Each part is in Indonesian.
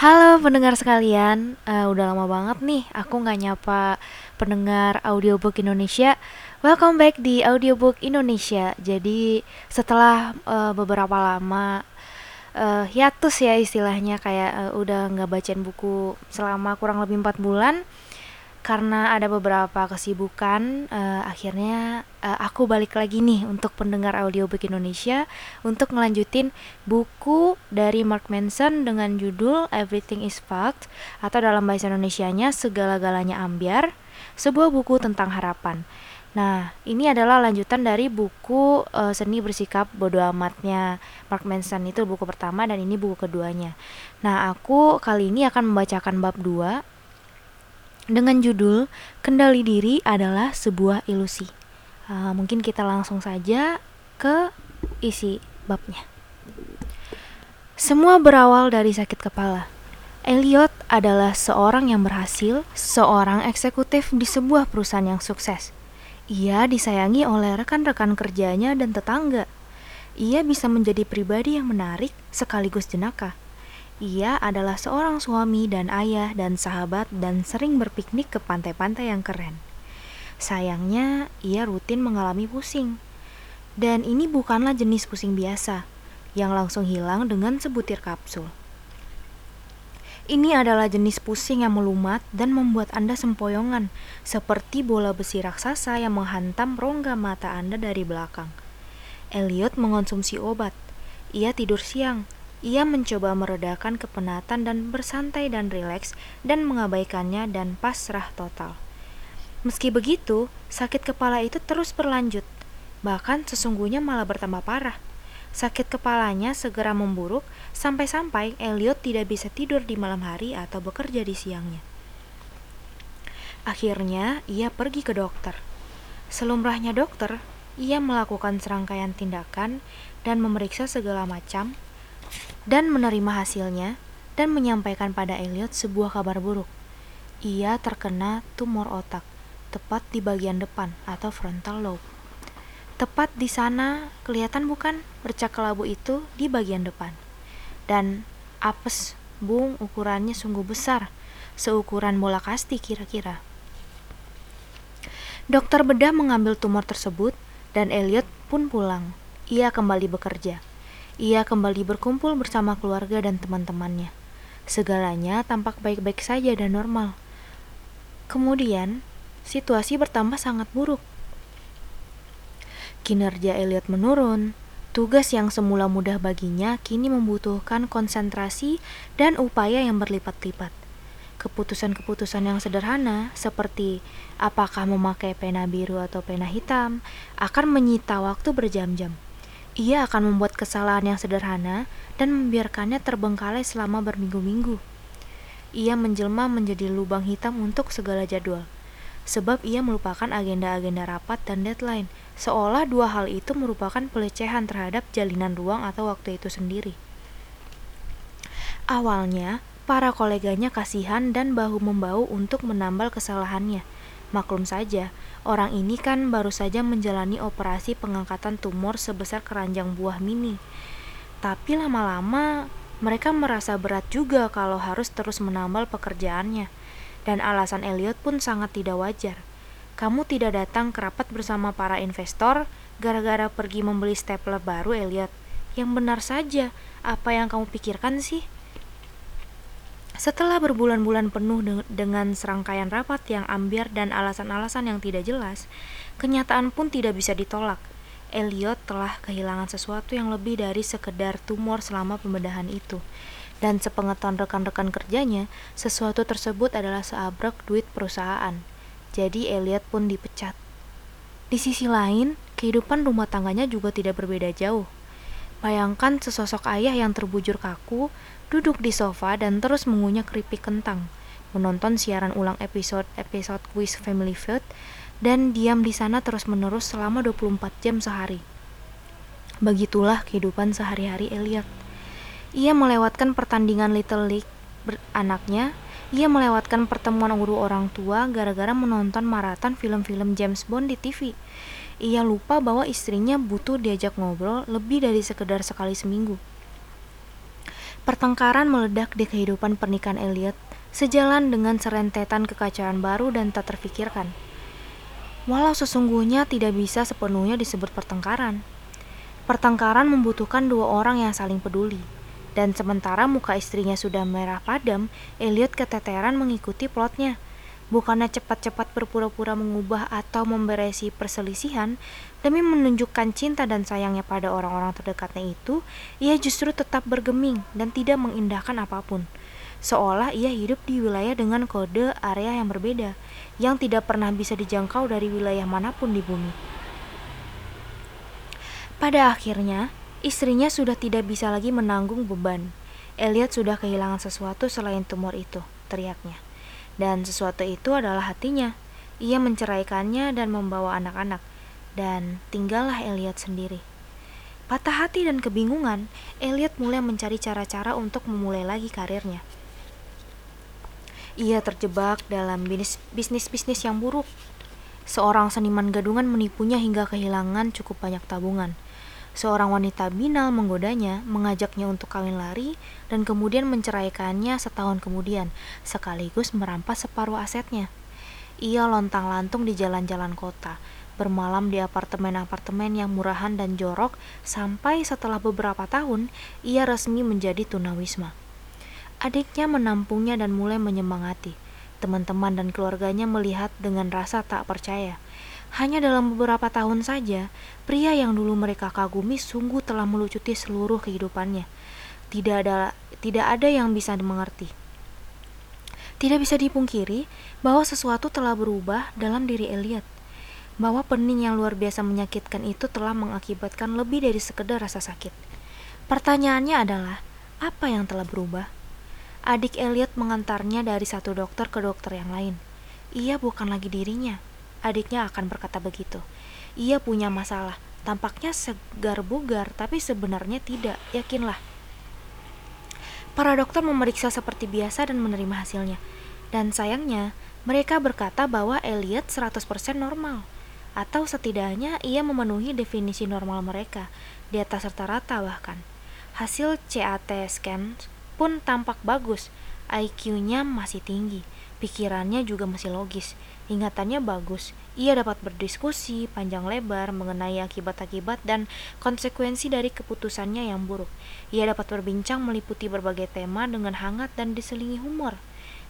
Halo pendengar sekalian, uh, udah lama banget nih aku nggak nyapa pendengar audiobook Indonesia. Welcome back di audiobook Indonesia. Jadi setelah uh, beberapa lama uh, hiatus ya istilahnya kayak uh, udah nggak bacain buku selama kurang lebih empat bulan karena ada beberapa kesibukan uh, akhirnya uh, aku balik lagi nih untuk pendengar audiobook Indonesia untuk ngelanjutin buku dari Mark Manson dengan judul Everything is Fucked atau dalam bahasa Indonesianya segala-galanya ambiar sebuah buku tentang harapan Nah, ini adalah lanjutan dari buku uh, Seni Bersikap Bodo Amatnya Mark Manson itu buku pertama dan ini buku keduanya. Nah, aku kali ini akan membacakan bab 2 dengan judul Kendali Diri adalah sebuah ilusi. Uh, mungkin kita langsung saja ke isi babnya. Semua berawal dari sakit kepala. Elliot adalah seorang yang berhasil, seorang eksekutif di sebuah perusahaan yang sukses. Ia disayangi oleh rekan-rekan kerjanya dan tetangga. Ia bisa menjadi pribadi yang menarik sekaligus jenaka. Ia adalah seorang suami dan ayah dan sahabat dan sering berpiknik ke pantai-pantai yang keren. Sayangnya, ia rutin mengalami pusing. Dan ini bukanlah jenis pusing biasa yang langsung hilang dengan sebutir kapsul. Ini adalah jenis pusing yang melumat dan membuat Anda sempoyongan, seperti bola besi raksasa yang menghantam rongga mata Anda dari belakang. Elliot mengonsumsi obat. Ia tidur siang, ia mencoba meredakan kepenatan dan bersantai dan rileks dan mengabaikannya dan pasrah total. Meski begitu, sakit kepala itu terus berlanjut. Bahkan sesungguhnya malah bertambah parah. Sakit kepalanya segera memburuk sampai-sampai Elliot tidak bisa tidur di malam hari atau bekerja di siangnya. Akhirnya, ia pergi ke dokter. Selumrahnya dokter, ia melakukan serangkaian tindakan dan memeriksa segala macam dan menerima hasilnya dan menyampaikan pada Elliot sebuah kabar buruk. Ia terkena tumor otak, tepat di bagian depan atau frontal lobe. Tepat di sana, kelihatan bukan bercak kelabu itu di bagian depan. Dan apes, bung, ukurannya sungguh besar, seukuran bola kasti kira-kira. Dokter bedah mengambil tumor tersebut dan Elliot pun pulang. Ia kembali bekerja. Ia kembali berkumpul bersama keluarga dan teman-temannya. Segalanya tampak baik-baik saja dan normal. Kemudian, situasi bertambah sangat buruk. Kinerja Elliot menurun. Tugas yang semula mudah baginya kini membutuhkan konsentrasi dan upaya yang berlipat-lipat. Keputusan-keputusan yang sederhana, seperti apakah memakai pena biru atau pena hitam, akan menyita waktu berjam-jam. Ia akan membuat kesalahan yang sederhana dan membiarkannya terbengkalai selama berminggu-minggu. Ia menjelma menjadi lubang hitam untuk segala jadwal, sebab ia melupakan agenda-agenda rapat dan deadline, seolah dua hal itu merupakan pelecehan terhadap jalinan ruang atau waktu itu sendiri. Awalnya, para koleganya kasihan dan bahu-membahu untuk menambal kesalahannya. Maklum saja, Orang ini kan baru saja menjalani operasi pengangkatan tumor sebesar keranjang buah mini. Tapi lama-lama mereka merasa berat juga kalau harus terus menambal pekerjaannya. Dan alasan Elliot pun sangat tidak wajar. Kamu tidak datang ke rapat bersama para investor gara-gara pergi membeli stapler baru Elliot. Yang benar saja, apa yang kamu pikirkan sih? Setelah berbulan-bulan penuh de dengan serangkaian rapat yang ambiar dan alasan-alasan yang tidak jelas, kenyataan pun tidak bisa ditolak. Elliot telah kehilangan sesuatu yang lebih dari sekedar tumor selama pembedahan itu. Dan sepengetahuan rekan-rekan kerjanya, sesuatu tersebut adalah seabrek duit perusahaan. Jadi Elliot pun dipecat. Di sisi lain, kehidupan rumah tangganya juga tidak berbeda jauh. Bayangkan sesosok ayah yang terbujur kaku, duduk di sofa dan terus mengunyah keripik kentang, menonton siaran ulang episode-episode quiz Family Feud, dan diam di sana terus-menerus selama 24 jam sehari. Begitulah kehidupan sehari-hari Elliot. Ia melewatkan pertandingan Little League anaknya, ia melewatkan pertemuan guru orang tua gara-gara menonton maraton film-film James Bond di TV. Ia lupa bahwa istrinya butuh diajak ngobrol lebih dari sekedar sekali seminggu. Pertengkaran meledak di kehidupan pernikahan Elliot, sejalan dengan serentetan kekacauan baru dan tak terfikirkan. Walau sesungguhnya tidak bisa sepenuhnya disebut pertengkaran. Pertengkaran membutuhkan dua orang yang saling peduli. Dan sementara muka istrinya sudah merah padam, Elliot keteteran mengikuti plotnya – Bukannya cepat-cepat berpura-pura mengubah atau memberesi perselisihan demi menunjukkan cinta dan sayangnya pada orang-orang terdekatnya itu, ia justru tetap bergeming dan tidak mengindahkan apa pun. Seolah ia hidup di wilayah dengan kode area yang berbeda, yang tidak pernah bisa dijangkau dari wilayah mana pun di bumi. Pada akhirnya, istrinya sudah tidak bisa lagi menanggung beban. Elliot sudah kehilangan sesuatu selain tumor itu, teriaknya dan sesuatu itu adalah hatinya. Ia menceraikannya dan membawa anak-anak, dan tinggallah Elliot sendiri. Patah hati dan kebingungan, Elliot mulai mencari cara-cara untuk memulai lagi karirnya. Ia terjebak dalam bisnis-bisnis yang buruk. Seorang seniman gadungan menipunya hingga kehilangan cukup banyak tabungan. Seorang wanita binal menggodanya, mengajaknya untuk kawin lari, dan kemudian menceraikannya setahun kemudian, sekaligus merampas separuh asetnya. Ia lontang-lantung di jalan-jalan kota, bermalam di apartemen-apartemen yang murahan dan jorok, sampai setelah beberapa tahun, ia resmi menjadi tunawisma. Adiknya menampungnya dan mulai menyemangati. Teman-teman dan keluarganya melihat dengan rasa tak percaya hanya dalam beberapa tahun saja, pria yang dulu mereka kagumi sungguh telah melucuti seluruh kehidupannya. Tidak ada tidak ada yang bisa dimengerti. Tidak bisa dipungkiri bahwa sesuatu telah berubah dalam diri Elliot. Bahwa pening yang luar biasa menyakitkan itu telah mengakibatkan lebih dari sekedar rasa sakit. Pertanyaannya adalah, apa yang telah berubah? Adik Elliot mengantarnya dari satu dokter ke dokter yang lain. Ia bukan lagi dirinya adiknya akan berkata begitu. Ia punya masalah, tampaknya segar bugar, tapi sebenarnya tidak, yakinlah. Para dokter memeriksa seperti biasa dan menerima hasilnya. Dan sayangnya, mereka berkata bahwa Elliot 100% normal. Atau setidaknya ia memenuhi definisi normal mereka, di atas rata-rata bahkan. Hasil CAT scan pun tampak bagus, IQ-nya masih tinggi, pikirannya juga masih logis. Ingatannya bagus, ia dapat berdiskusi panjang lebar mengenai akibat-akibat dan konsekuensi dari keputusannya yang buruk. Ia dapat berbincang meliputi berbagai tema dengan hangat dan diselingi humor.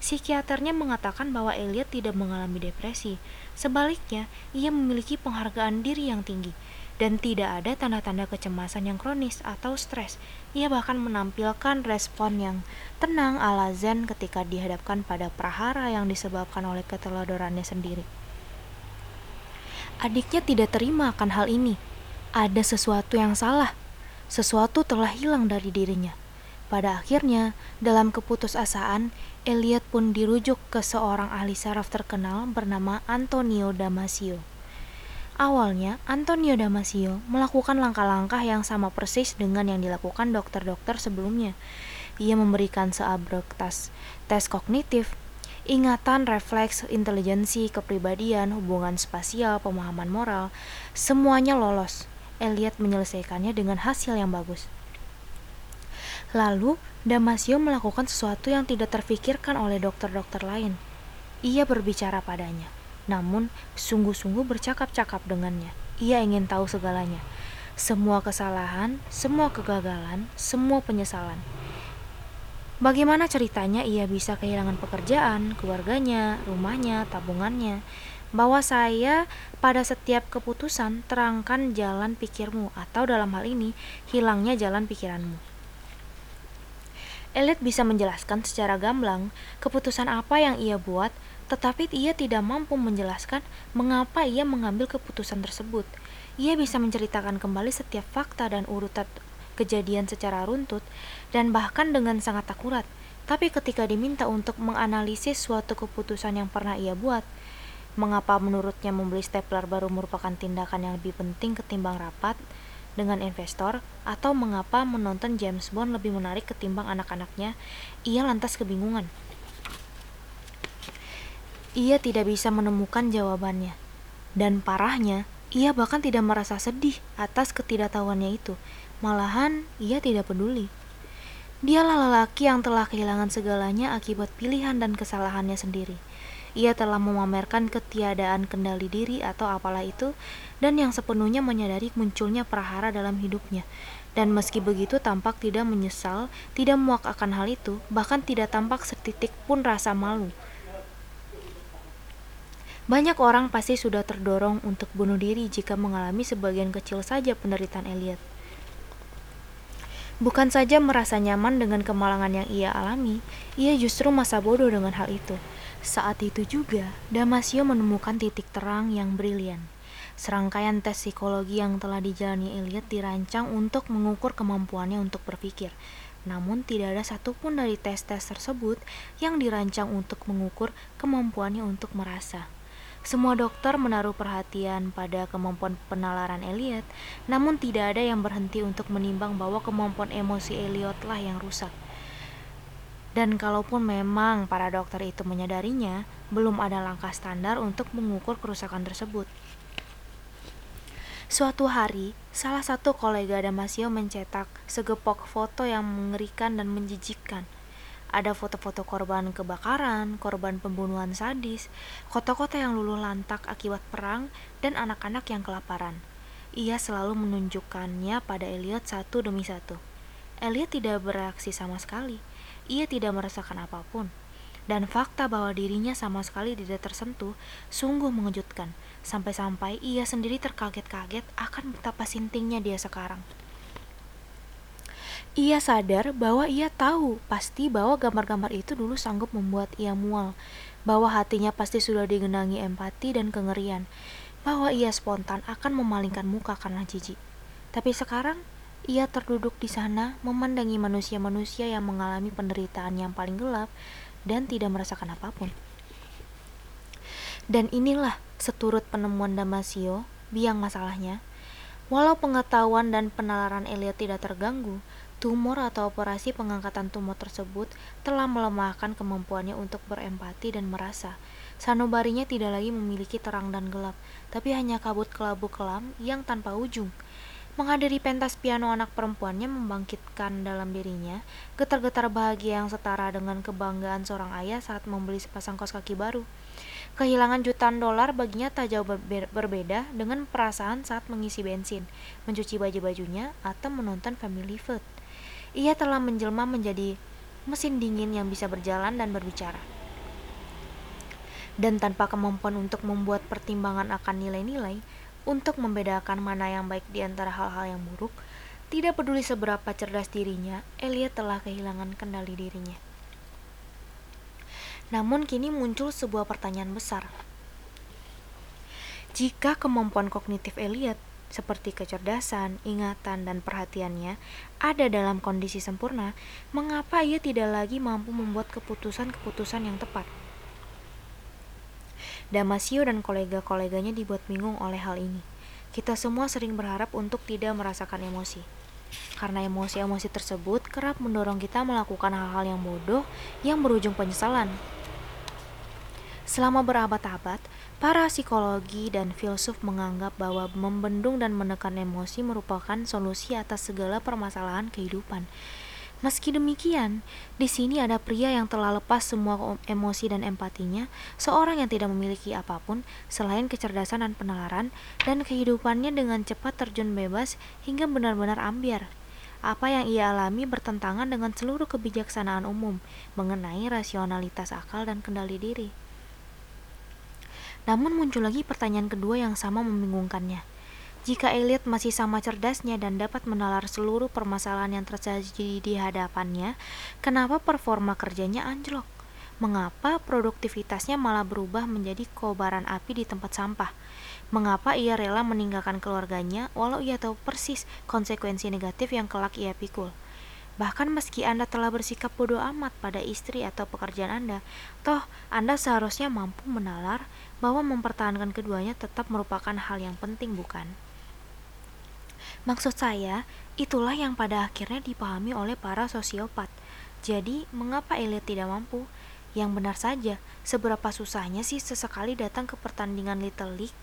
Psikiaternya mengatakan bahwa Elliot tidak mengalami depresi. Sebaliknya, ia memiliki penghargaan diri yang tinggi dan tidak ada tanda-tanda kecemasan yang kronis atau stres. Ia bahkan menampilkan respon yang tenang ala zen ketika dihadapkan pada prahara yang disebabkan oleh keteledorannya sendiri. Adiknya tidak terima akan hal ini. Ada sesuatu yang salah. Sesuatu telah hilang dari dirinya. Pada akhirnya, dalam keputusasaan, Elliot pun dirujuk ke seorang ahli saraf terkenal bernama Antonio Damasio. Awalnya, Antonio Damasio melakukan langkah-langkah yang sama persis dengan yang dilakukan dokter-dokter sebelumnya. Ia memberikan seabrek tes, tes kognitif, ingatan, refleks, intelijensi, kepribadian, hubungan spasial, pemahaman moral, semuanya lolos. Elliot menyelesaikannya dengan hasil yang bagus. Lalu, Damasio melakukan sesuatu yang tidak terfikirkan oleh dokter-dokter lain. Ia berbicara padanya namun sungguh-sungguh bercakap-cakap dengannya. Ia ingin tahu segalanya. Semua kesalahan, semua kegagalan, semua penyesalan. Bagaimana ceritanya ia bisa kehilangan pekerjaan, keluarganya, rumahnya, tabungannya? Bahwa saya pada setiap keputusan terangkan jalan pikirmu atau dalam hal ini hilangnya jalan pikiranmu. Elliot bisa menjelaskan secara gamblang keputusan apa yang ia buat tetapi ia tidak mampu menjelaskan mengapa ia mengambil keputusan tersebut. Ia bisa menceritakan kembali setiap fakta dan urutan kejadian secara runtut dan bahkan dengan sangat akurat. Tapi ketika diminta untuk menganalisis suatu keputusan yang pernah ia buat, mengapa menurutnya membeli stapler baru merupakan tindakan yang lebih penting ketimbang rapat dengan investor, atau mengapa menonton James Bond lebih menarik ketimbang anak-anaknya, ia lantas kebingungan. Ia tidak bisa menemukan jawabannya. Dan parahnya, ia bahkan tidak merasa sedih atas ketidaktahuannya itu. Malahan, ia tidak peduli. Dialah lelaki yang telah kehilangan segalanya akibat pilihan dan kesalahannya sendiri. Ia telah memamerkan ketiadaan kendali diri atau apalah itu, dan yang sepenuhnya menyadari munculnya perahara dalam hidupnya. Dan meski begitu tampak tidak menyesal, tidak muak akan hal itu, bahkan tidak tampak setitik pun rasa malu. Banyak orang pasti sudah terdorong untuk bunuh diri jika mengalami sebagian kecil saja penderitaan Elliot. Bukan saja merasa nyaman dengan kemalangan yang ia alami, ia justru masa bodoh dengan hal itu. Saat itu juga, Damasio menemukan titik terang yang brilian. Serangkaian tes psikologi yang telah dijalani Elliot dirancang untuk mengukur kemampuannya untuk berpikir. Namun tidak ada satupun dari tes-tes tersebut yang dirancang untuk mengukur kemampuannya untuk merasa. Semua dokter menaruh perhatian pada kemampuan penalaran Elliot, namun tidak ada yang berhenti untuk menimbang bahwa kemampuan emosi Elliotlah yang rusak. Dan kalaupun memang para dokter itu menyadarinya, belum ada langkah standar untuk mengukur kerusakan tersebut. Suatu hari, salah satu kolega Damasio mencetak segepok foto yang mengerikan dan menjijikkan – ada foto-foto korban kebakaran, korban pembunuhan sadis, kota-kota yang luluh lantak akibat perang, dan anak-anak yang kelaparan. Ia selalu menunjukkannya pada Elliot satu demi satu. Elliot tidak bereaksi sama sekali. Ia tidak merasakan apa pun. Dan fakta bahwa dirinya sama sekali tidak tersentuh sungguh mengejutkan. Sampai-sampai ia sendiri terkaget-kaget akan betapa sintingnya dia sekarang. Ia sadar bahwa ia tahu pasti bahwa gambar-gambar itu dulu sanggup membuat ia mual, bahwa hatinya pasti sudah digenangi empati dan kengerian, bahwa ia spontan akan memalingkan muka karena jijik. Tapi sekarang ia terduduk di sana memandangi manusia-manusia yang mengalami penderitaan yang paling gelap dan tidak merasakan apa pun. Dan inilah seturut penemuan Damasio, biang masalahnya. Walau pengetahuan dan penalaran Elliot tidak terganggu, Tumor atau operasi pengangkatan tumor tersebut telah melemahkan kemampuannya untuk berempati dan merasa. Sanubarinya tidak lagi memiliki terang dan gelap, tapi hanya kabut kelabu kelam yang tanpa ujung. Menghadiri pentas piano anak perempuannya membangkitkan dalam dirinya getar-getar bahagia yang setara dengan kebanggaan seorang ayah saat membeli sepasang kaos kaki baru. Kehilangan jutaan dolar baginya tak jauh berbeda dengan perasaan saat mengisi bensin, mencuci baju-bajunya, atau menonton Family Feud. Ia telah menjelma menjadi mesin dingin yang bisa berjalan dan berbicara. Dan tanpa kemampuan untuk membuat pertimbangan akan nilai-nilai, untuk membedakan mana yang baik di antara hal-hal yang buruk, tidak peduli seberapa cerdas dirinya, Elia telah kehilangan kendali dirinya. Namun kini muncul sebuah pertanyaan besar. Jika kemampuan kognitif Elliot seperti kecerdasan, ingatan, dan perhatiannya ada dalam kondisi sempurna, mengapa ia tidak lagi mampu membuat keputusan-keputusan yang tepat? Damasio dan kolega-koleganya dibuat bingung oleh hal ini. Kita semua sering berharap untuk tidak merasakan emosi. Karena emosi-emosi tersebut kerap mendorong kita melakukan hal-hal yang bodoh yang berujung penyesalan. Selama berabad-abad, Para psikologi dan filsuf menganggap bahwa membendung dan menekan emosi merupakan solusi atas segala permasalahan kehidupan. Meski demikian, di sini ada pria yang telah lepas semua emosi dan empatinya, seorang yang tidak memiliki apa pun selain kecerdasan dan penalaran, dan kehidupannya dengan cepat terjun bebas hingga benar-benar ambiar. Apa yang ia alami bertentangan dengan seluruh kebijaksanaan umum mengenai rasionalitas akal dan kendali diri. Namun muncul lagi pertanyaan kedua yang sama membingungkannya. Jika Elliot masih sama cerdasnya dan dapat menalar seluruh permasalahan yang terjadi di hadapannya, kenapa performa kerjanya anjlok? Mengapa produktivitasnya malah berubah menjadi kobaran api di tempat sampah? Mengapa ia rela meninggalkan keluarganya walau ia tahu persis konsekuensi negatif yang kelak ia pikul? Bahkan meski Anda telah bersikap bodoh amat pada istri atau pekerjaan Anda, toh Anda seharusnya mampu menalar bahwa mempertahankan keduanya tetap merupakan hal yang penting, bukan? Maksud saya, itulah yang pada akhirnya dipahami oleh para sosiopat. Jadi, mengapa Elliot tidak mampu? Yang benar saja, seberapa susahnya sih sesekali datang ke pertandingan Little League?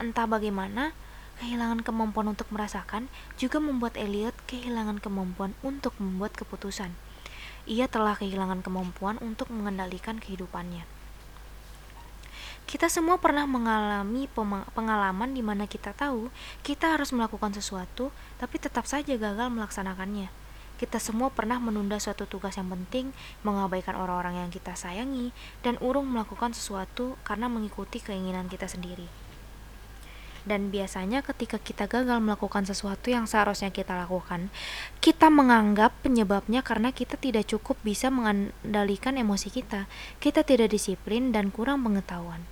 Entah bagaimana, kehilangan kemampuan untuk merasakan juga membuat Elliot kehilangan kemampuan untuk membuat keputusan. ia telah kehilangan kemampuan untuk mengendalikan kehidupannya. Kita semua pernah mengalami pengalaman di mana kita tahu kita harus melakukan sesuatu, tapi tetap saja gagal melaksanakannya. Kita semua pernah menunda suatu tugas yang penting, mengabaikan orang-orang yang kita sayangi, dan urung melakukan sesuatu karena mengikuti keinginan kita sendiri. Dan biasanya ketika kita gagal melakukan sesuatu yang seharusnya kita lakukan, kita menganggap penyebabnya karena kita tidak cukup bisa mengendalikan emosi kita, kita tidak disiplin dan kurang pengetahuan.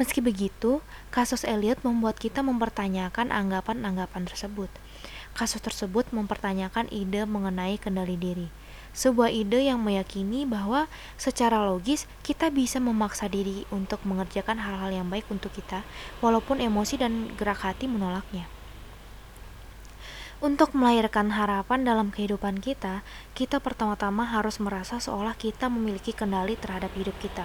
Meski begitu, kasus Elliot membuat kita mempertanyakan anggapan-anggapan tersebut. Kasus tersebut mempertanyakan ide mengenai kendali diri. Sebuah ide yang meyakini bahwa secara logis kita bisa memaksa diri untuk mengerjakan hal-hal yang baik untuk kita, walaupun emosi dan gerak hati menolaknya. Untuk melahirkan harapan dalam kehidupan kita, kita pertama-tama harus merasa seolah kita memiliki kendali terhadap hidup kita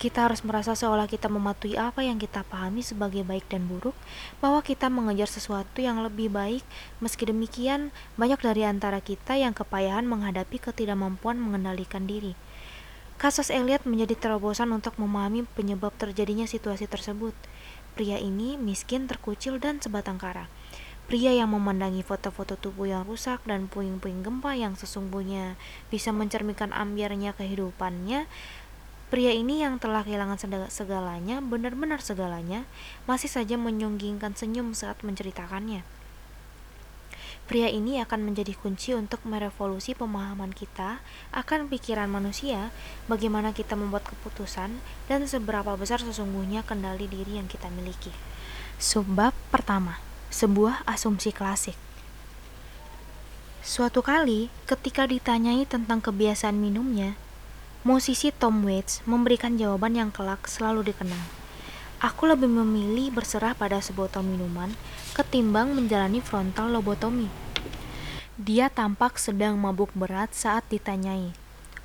kita harus merasa seolah kita mematuhi apa yang kita pahami sebagai baik dan buruk, bahwa kita mengejar sesuatu yang lebih baik. Meski demikian, banyak dari antara kita yang kepayahan menghadapi ketidakmampuan mengendalikan diri. Kasus Elliot menjadi terobosan untuk memahami penyebab terjadinya situasi tersebut. Pria ini miskin, terkucil, dan sebatang kara. Pria yang memandangi foto-foto tubuh yang rusak dan puing-puing gempa yang sesungguhnya bisa mencerminkan ambiarnya kehidupannya Pria ini yang telah kehilangan segalanya, benar-benar segalanya, masih saja menyunggingkan senyum saat menceritakannya. Pria ini akan menjadi kunci untuk merevolusi pemahaman kita akan pikiran manusia, bagaimana kita membuat keputusan, dan seberapa besar sesungguhnya kendali diri yang kita miliki. Subbab pertama, sebuah asumsi klasik. Suatu kali, ketika ditanyai tentang kebiasaan minumnya, Musisi Tom Waits memberikan jawaban yang kelak selalu dikenang. Aku lebih memilih berserah pada sebotol minuman ketimbang menjalani frontal lobotomi. Dia tampak sedang mabuk berat saat ditanyai.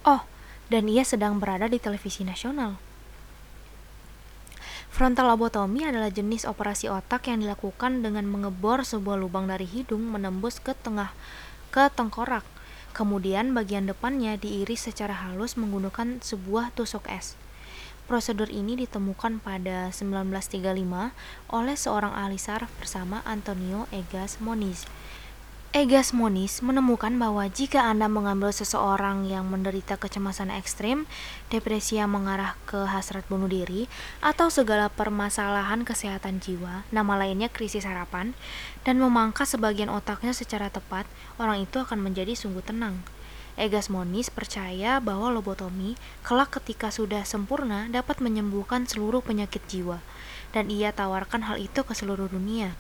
Oh, dan ia sedang berada di televisi nasional. Frontal lobotomi adalah jenis operasi otak yang dilakukan dengan mengebor sebuah lubang dari hidung menembus ke tengah ke tengkorak Kemudian bagian depannya diiris secara halus menggunakan sebuah tusuk es. Prosedur ini ditemukan pada 1935 oleh seorang ahli saraf bersama Antonio Egas Moniz. Egas Moniz menemukan bahwa jika Anda mengambil seseorang yang menderita kecemasan ekstrim, depresi yang mengarah ke hasrat bunuh diri, atau segala permasalahan kesehatan jiwa, nama lainnya krisis harapan, dan memangkas sebagian otaknya secara tepat, orang itu akan menjadi sungguh tenang. Egas Moniz percaya bahwa lobotomi kelak ketika sudah sempurna dapat menyembuhkan seluruh penyakit jiwa, dan ia tawarkan hal itu ke seluruh dunia.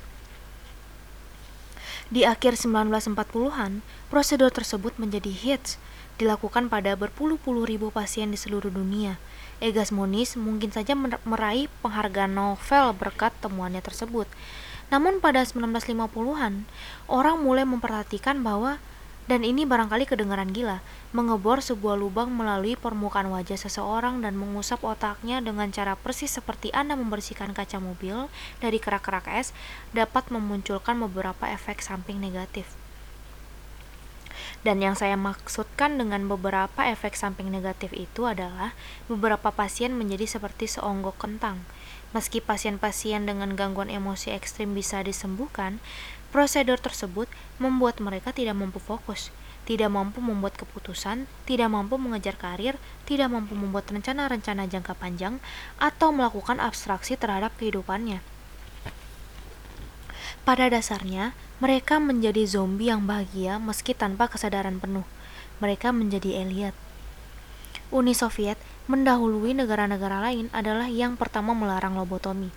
Di akhir 1940-an, prosedur tersebut menjadi hits, dilakukan pada berpuluh-puluh ribu pasien di seluruh dunia. Egas Moniz mungkin saja meraih penghargaan Nobel berkat temuannya tersebut. Namun pada 1950-an, orang mulai memperhatikan bahwa dan ini barangkali kedengaran gila, mengebor sebuah lubang melalui permukaan wajah seseorang dan mengusap otaknya dengan cara persis seperti Anda membersihkan kaca mobil dari kerak-kerak es dapat memunculkan beberapa efek samping negatif. Dan yang saya maksudkan dengan beberapa efek samping negatif itu adalah beberapa pasien menjadi seperti seonggok kentang. Meski pasien-pasien dengan gangguan emosi ekstrim bisa disembuhkan, Prosedur tersebut membuat mereka tidak mampu fokus, tidak mampu membuat keputusan, tidak mampu mengejar karir, tidak mampu membuat rencana-rencana jangka panjang, atau melakukan abstraksi terhadap kehidupannya. Pada dasarnya, mereka menjadi zombie yang bahagia meski tanpa kesadaran penuh. Mereka menjadi Elliot. Uni Soviet mendahului negara-negara lain adalah yang pertama melarang lobotomi,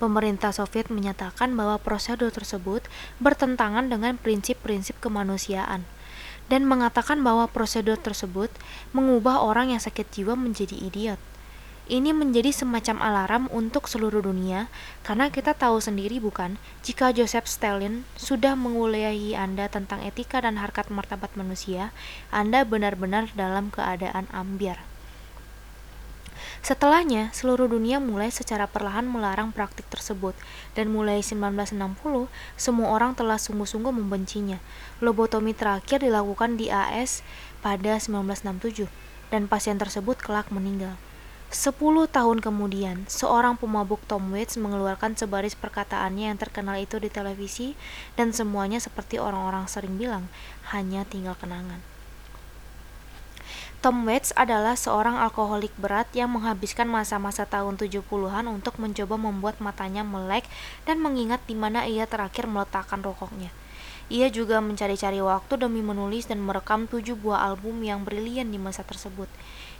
pemerintah Soviet menyatakan bahwa prosedur tersebut bertentangan dengan prinsip-prinsip kemanusiaan dan mengatakan bahwa prosedur tersebut mengubah orang yang sakit jiwa menjadi idiot. Ini menjadi semacam alarm untuk seluruh dunia karena kita tahu sendiri bukan jika Joseph Stalin sudah menguliahi Anda tentang etika dan harkat martabat manusia, Anda benar-benar dalam keadaan ambiar. Setelahnya, seluruh dunia mulai secara perlahan melarang praktik tersebut, dan mulai 1960, semua orang telah sungguh-sungguh membencinya. Lobotomi terakhir dilakukan di AS pada 1967, dan pasien tersebut kelak meninggal. Sepuluh tahun kemudian, seorang pemabuk Tom Waits mengeluarkan sebaris perkataannya yang terkenal itu di televisi dan semuanya seperti orang-orang sering bilang, hanya tinggal kenangan. Tom Waits adalah seorang alkoholik berat yang menghabiskan masa-masa tahun 70-an untuk mencoba membuat matanya melek dan mengingat di mana ia terakhir meletakkan rokoknya. Ia juga mencari-cari waktu demi menulis dan merekam tujuh buah album yang brilian di masa tersebut.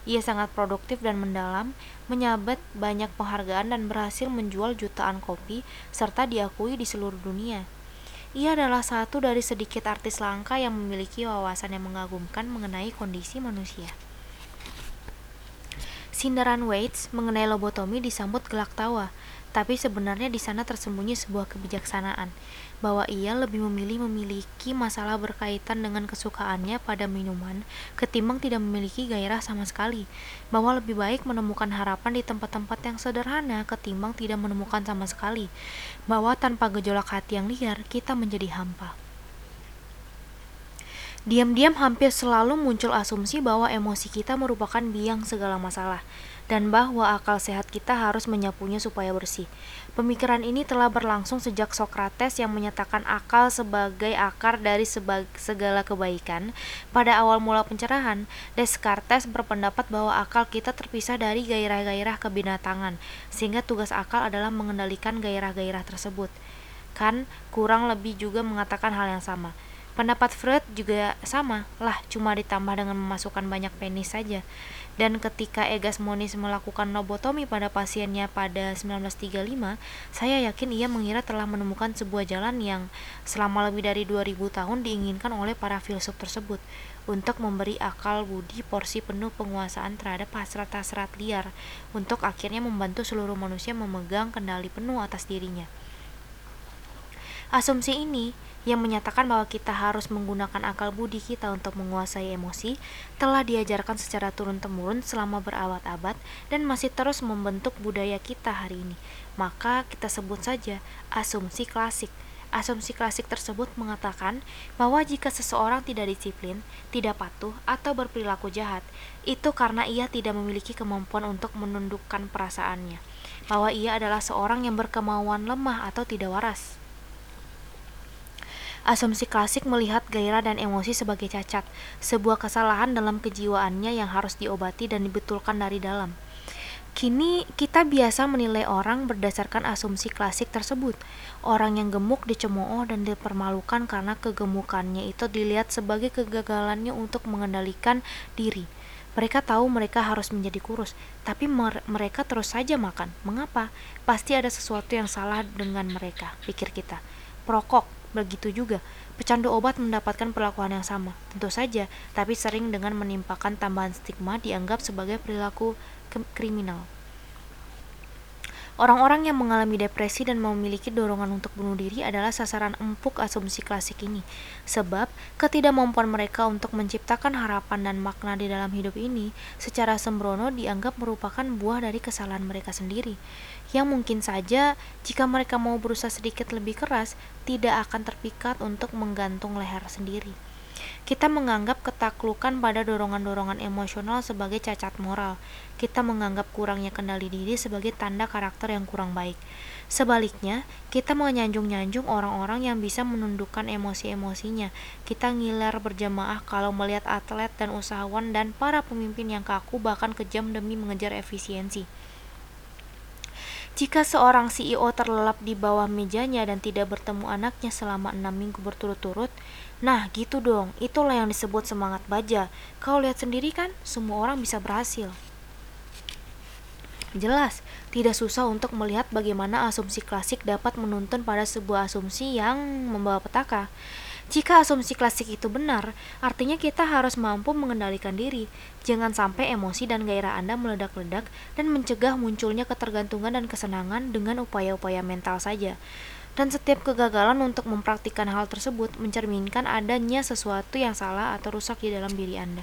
Ia sangat produktif dan mendalam, menyabet banyak penghargaan dan berhasil menjual jutaan kopi serta diakui di seluruh dunia. Ia adalah satu dari sedikit artis langka yang memiliki wawasan yang mengagumkan mengenai kondisi manusia. Sindaran Waits mengenai lobotomi disambut gelak tawa, tapi sebenarnya di sana tersembunyi sebuah kebijaksanaan, bahwa ia lebih memilih memiliki masalah berkaitan dengan kesukaannya pada minuman ketimbang tidak memiliki gairah sama sekali, bahwa lebih baik menemukan harapan di tempat-tempat yang sederhana ketimbang tidak menemukan sama sekali, bahwa tanpa gejolak hati yang liar kita menjadi hampa. Diam-diam hampir selalu muncul asumsi bahwa emosi kita merupakan biang segala masalah dan bahwa akal sehat kita harus menyapunya supaya bersih. Pemikiran ini telah berlangsung sejak Sokrates yang menyatakan akal sebagai akar dari segala kebaikan. Pada awal mula pencerahan, Descartes berpendapat bahwa akal kita terpisah dari gairah-gairah kebinatangan, sehingga tugas akal adalah mengendalikan gairah-gairah tersebut. Kan kurang lebih juga mengatakan hal yang sama. Pendapat Freud juga sama lah, cuma ditambah dengan memasukkan banyak penis saja. Dan ketika Egas Moniz melakukan lobotomi pada pasiennya pada 1935, saya yakin ia mengira telah menemukan sebuah jalan yang selama lebih dari 2000 tahun diinginkan oleh para filsuf tersebut untuk memberi akal budi porsi penuh penguasaan terhadap hasrat-hasrat liar untuk akhirnya membantu seluruh manusia memegang kendali penuh atas dirinya. Asumsi ini yang menyatakan bahwa kita harus menggunakan akal budi kita untuk menguasai emosi telah diajarkan secara turun-temurun selama berabad-abad dan masih terus membentuk budaya kita hari ini. Maka kita sebut saja asumsi klasik. Asumsi klasik tersebut mengatakan bahwa jika seseorang tidak disiplin, tidak patuh, atau berperilaku jahat, itu karena ia tidak memiliki kemampuan untuk menundukkan perasaannya, bahwa ia adalah seorang yang berkemauan lemah atau tidak waras. Asumsi klasik melihat gairah dan emosi sebagai cacat, sebuah kesalahan dalam kejiwaannya yang harus diobati dan dibetulkan dari dalam. Kini kita biasa menilai orang berdasarkan asumsi klasik tersebut. Orang yang gemuk dicemooh dan dipermalukan karena kegemukannya itu dilihat sebagai kegagalannya untuk mengendalikan diri. Mereka tahu mereka harus menjadi kurus, tapi mereka terus saja makan. Mengapa? Pasti ada sesuatu yang salah dengan mereka, pikir kita. Perokok, Begitu juga, pecandu obat mendapatkan perlakuan yang sama, tentu saja, tapi sering dengan menimpakan tambahan stigma dianggap sebagai perilaku kriminal. Orang-orang yang mengalami depresi dan memiliki dorongan untuk bunuh diri adalah sasaran empuk asumsi klasik ini, sebab ketidakmampuan mereka untuk menciptakan harapan dan makna di dalam hidup ini secara sembrono dianggap merupakan buah dari kesalahan mereka sendiri, yang mungkin saja jika mereka mau berusaha sedikit lebih keras, tidak akan terpikat untuk menggantung leher sendiri. Kita menganggap ketaklukan pada dorongan-dorongan emosional sebagai cacat moral. Kita menganggap kurangnya kendali diri sebagai tanda karakter yang kurang baik. Sebaliknya, kita menyanjung-nyanjung orang-orang yang bisa menundukkan emosi-emosinya. Kita ngiler berjamaah kalau melihat atlet dan usahawan dan para pemimpin yang kaku bahkan kejam demi mengejar efisiensi. Jika seorang CEO terlelap di bawah mejanya dan tidak bertemu anaknya selama enam minggu berturut-turut, Nah, gitu dong. Itulah yang disebut semangat baja. Kau lihat sendiri kan, semua orang bisa berhasil. Jelas, tidak susah untuk melihat bagaimana asumsi klasik dapat menuntun pada sebuah asumsi yang membawa petaka. Jika asumsi klasik itu benar, artinya kita harus mampu mengendalikan diri. Jangan sampai emosi dan gairah Anda meledak-ledak dan mencegah munculnya ketergantungan dan kesenangan dengan upaya-upaya mental saja dan setiap kegagalan untuk mempraktikkan hal tersebut mencerminkan adanya sesuatu yang salah atau rusak di dalam diri Anda.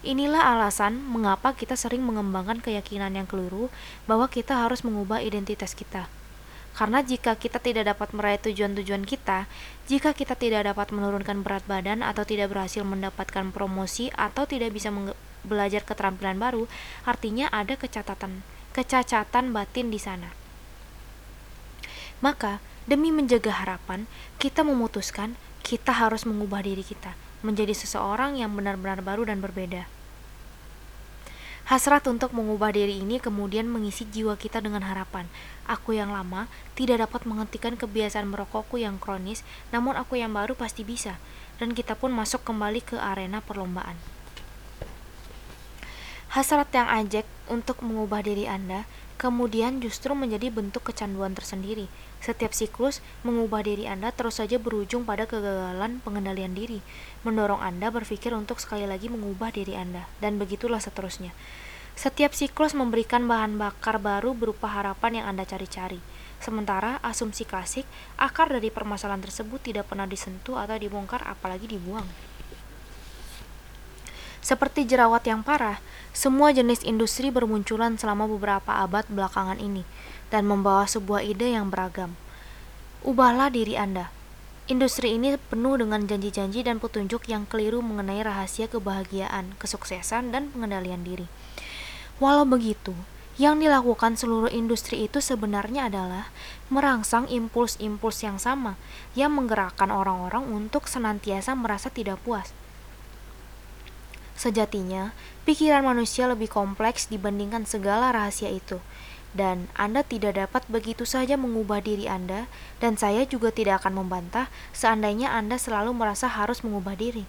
Inilah alasan mengapa kita sering mengembangkan keyakinan yang keliru bahwa kita harus mengubah identitas kita. Karena jika kita tidak dapat meraih tujuan-tujuan kita, jika kita tidak dapat menurunkan berat badan atau tidak berhasil mendapatkan promosi atau tidak bisa belajar keterampilan baru, artinya ada kecacatan, kecacatan batin di sana. Maka, demi menjaga harapan, kita memutuskan kita harus mengubah diri kita menjadi seseorang yang benar-benar baru dan berbeda. Hasrat untuk mengubah diri ini kemudian mengisi jiwa kita dengan harapan. Aku yang lama tidak dapat menghentikan kebiasaan merokokku yang kronis, namun aku yang baru pasti bisa. Dan kita pun masuk kembali ke arena perlombaan. Hasrat yang ajak untuk mengubah diri Anda kemudian justru menjadi bentuk kecanduan tersendiri. Setiap siklus mengubah diri Anda terus saja berujung pada kegagalan pengendalian diri, mendorong Anda berpikir untuk sekali lagi mengubah diri Anda, dan begitulah seterusnya. Setiap siklus memberikan bahan bakar baru berupa harapan yang Anda cari-cari. Sementara asumsi klasik, akar dari permasalahan tersebut tidak pernah disentuh atau dibongkar apalagi dibuang. Seperti jerawat yang parah, semua jenis industri bermunculan selama beberapa abad belakangan ini dan membawa sebuah ide yang beragam. Ubahlah diri Anda. Industri ini penuh dengan janji-janji dan petunjuk yang keliru mengenai rahasia kebahagiaan, kesuksesan, dan pengendalian diri. Walau begitu, yang dilakukan seluruh industri itu sebenarnya adalah merangsang impuls-impuls yang sama yang menggerakkan orang-orang untuk senantiasa merasa tidak puas Sejatinya, pikiran manusia lebih kompleks dibandingkan segala rahasia itu, dan Anda tidak dapat begitu saja mengubah diri Anda, dan saya juga tidak akan membantah seandainya Anda selalu merasa harus mengubah diri.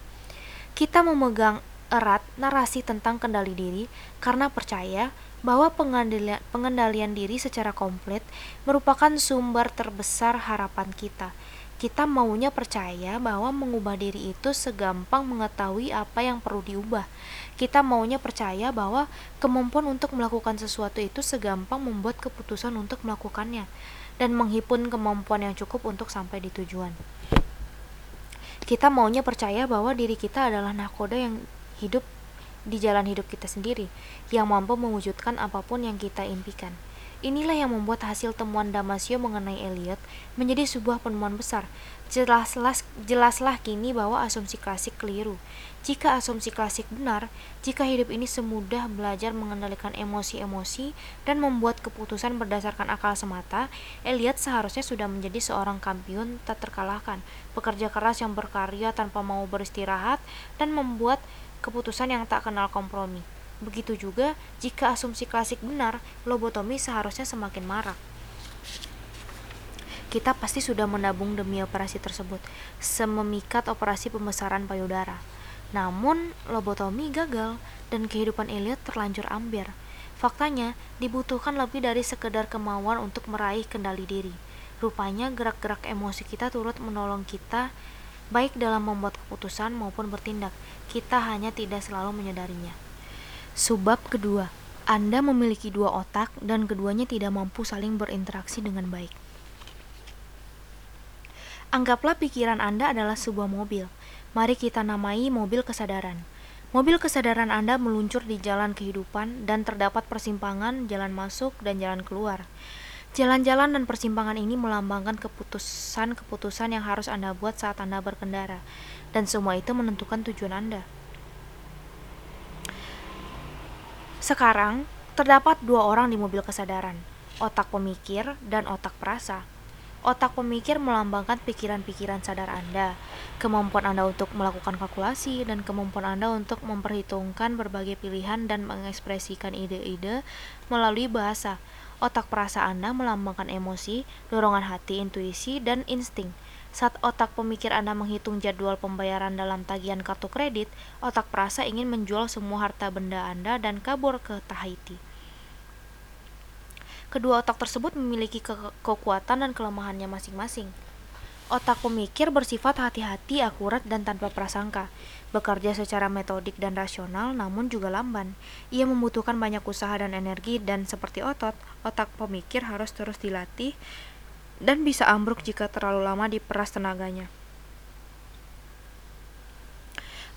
Kita memegang erat narasi tentang kendali diri karena percaya bahwa pengendalian, pengendalian diri secara komplit merupakan sumber terbesar harapan kita kita maunya percaya bahwa mengubah diri itu segampang mengetahui apa yang perlu diubah. Kita maunya percaya bahwa kemampuan untuk melakukan sesuatu itu segampang membuat keputusan untuk melakukannya dan menghimpun kemampuan yang cukup untuk sampai di tujuan. Kita maunya percaya bahwa diri kita adalah nakoda yang hidup di jalan hidup kita sendiri, yang mampu mewujudkan apa pun yang kita impikan. Inilah yang membuat hasil temuan Damasio mengenai Elliot menjadi sebuah penemuan besar. Jelaslah, jelaslah kini bahwa asumsi klasik keliru. Jika asumsi klasik benar, jika hidup ini semudah belajar mengendalikan emosi-emosi dan membuat keputusan berdasarkan akal semata, Elliot seharusnya sudah menjadi seorang kampion tak terkalahkan, pekerja keras yang berkarya tanpa mau beristirahat, dan membuat keputusan yang tak kenal kompromi. Begitu juga jika asumsi klasik benar, lobotomi seharusnya semakin marak. Kita pasti sudah menabung demi operasi tersebut, sememikat operasi pembesaran payudara. Namun, lobotomi gagal dan kehidupan Elliot terlanjur ambiar. Faktanya, dibutuhkan lebih dari sekedar kemauan untuk meraih kendali diri. Rupanya gerak-gerak emosi kita turut menolong kita baik dalam membuat keputusan maupun bertindak. Kita hanya tidak selalu menyadarinya. Subab kedua, Anda memiliki dua otak dan keduanya tidak mampu saling berinteraksi dengan baik. Anggaplah pikiran Anda adalah sebuah mobil. Mari kita namai mobil kesadaran. Mobil kesadaran Anda meluncur di jalan kehidupan dan terdapat persimpangan, jalan masuk, dan jalan keluar. Jalan-jalan dan persimpangan ini melambangkan keputusan-keputusan yang harus Anda buat saat Anda berkendara, dan semua itu menentukan tujuan Anda. Sekarang, terdapat dua orang di mobil kesadaran, otak pemikir dan otak perasa. Otak pemikir melambangkan pikiran-pikiran sadar Anda, kemampuan Anda untuk melakukan kalkulasi, dan kemampuan Anda untuk memperhitungkan berbagai pilihan dan mengekspresikan ide-ide melalui bahasa. Otak perasa Anda melambangkan emosi, dorongan hati, intuisi, dan insting. Saat otak pemikir Anda menghitung jadwal pembayaran dalam tagihan kartu kredit, otak perasa ingin menjual semua harta benda Anda dan kabur ke Tahiti. Kedua otak tersebut memiliki ke kekuatan dan kelemahannya masing-masing. Otak pemikir bersifat hati-hati, akurat, dan tanpa prasangka. Bekerja secara metodik dan rasional, namun juga lamban. Ia membutuhkan banyak usaha dan energi, dan seperti otot, otak pemikir harus terus dilatih dan bisa ambruk jika terlalu lama diperas tenaganya.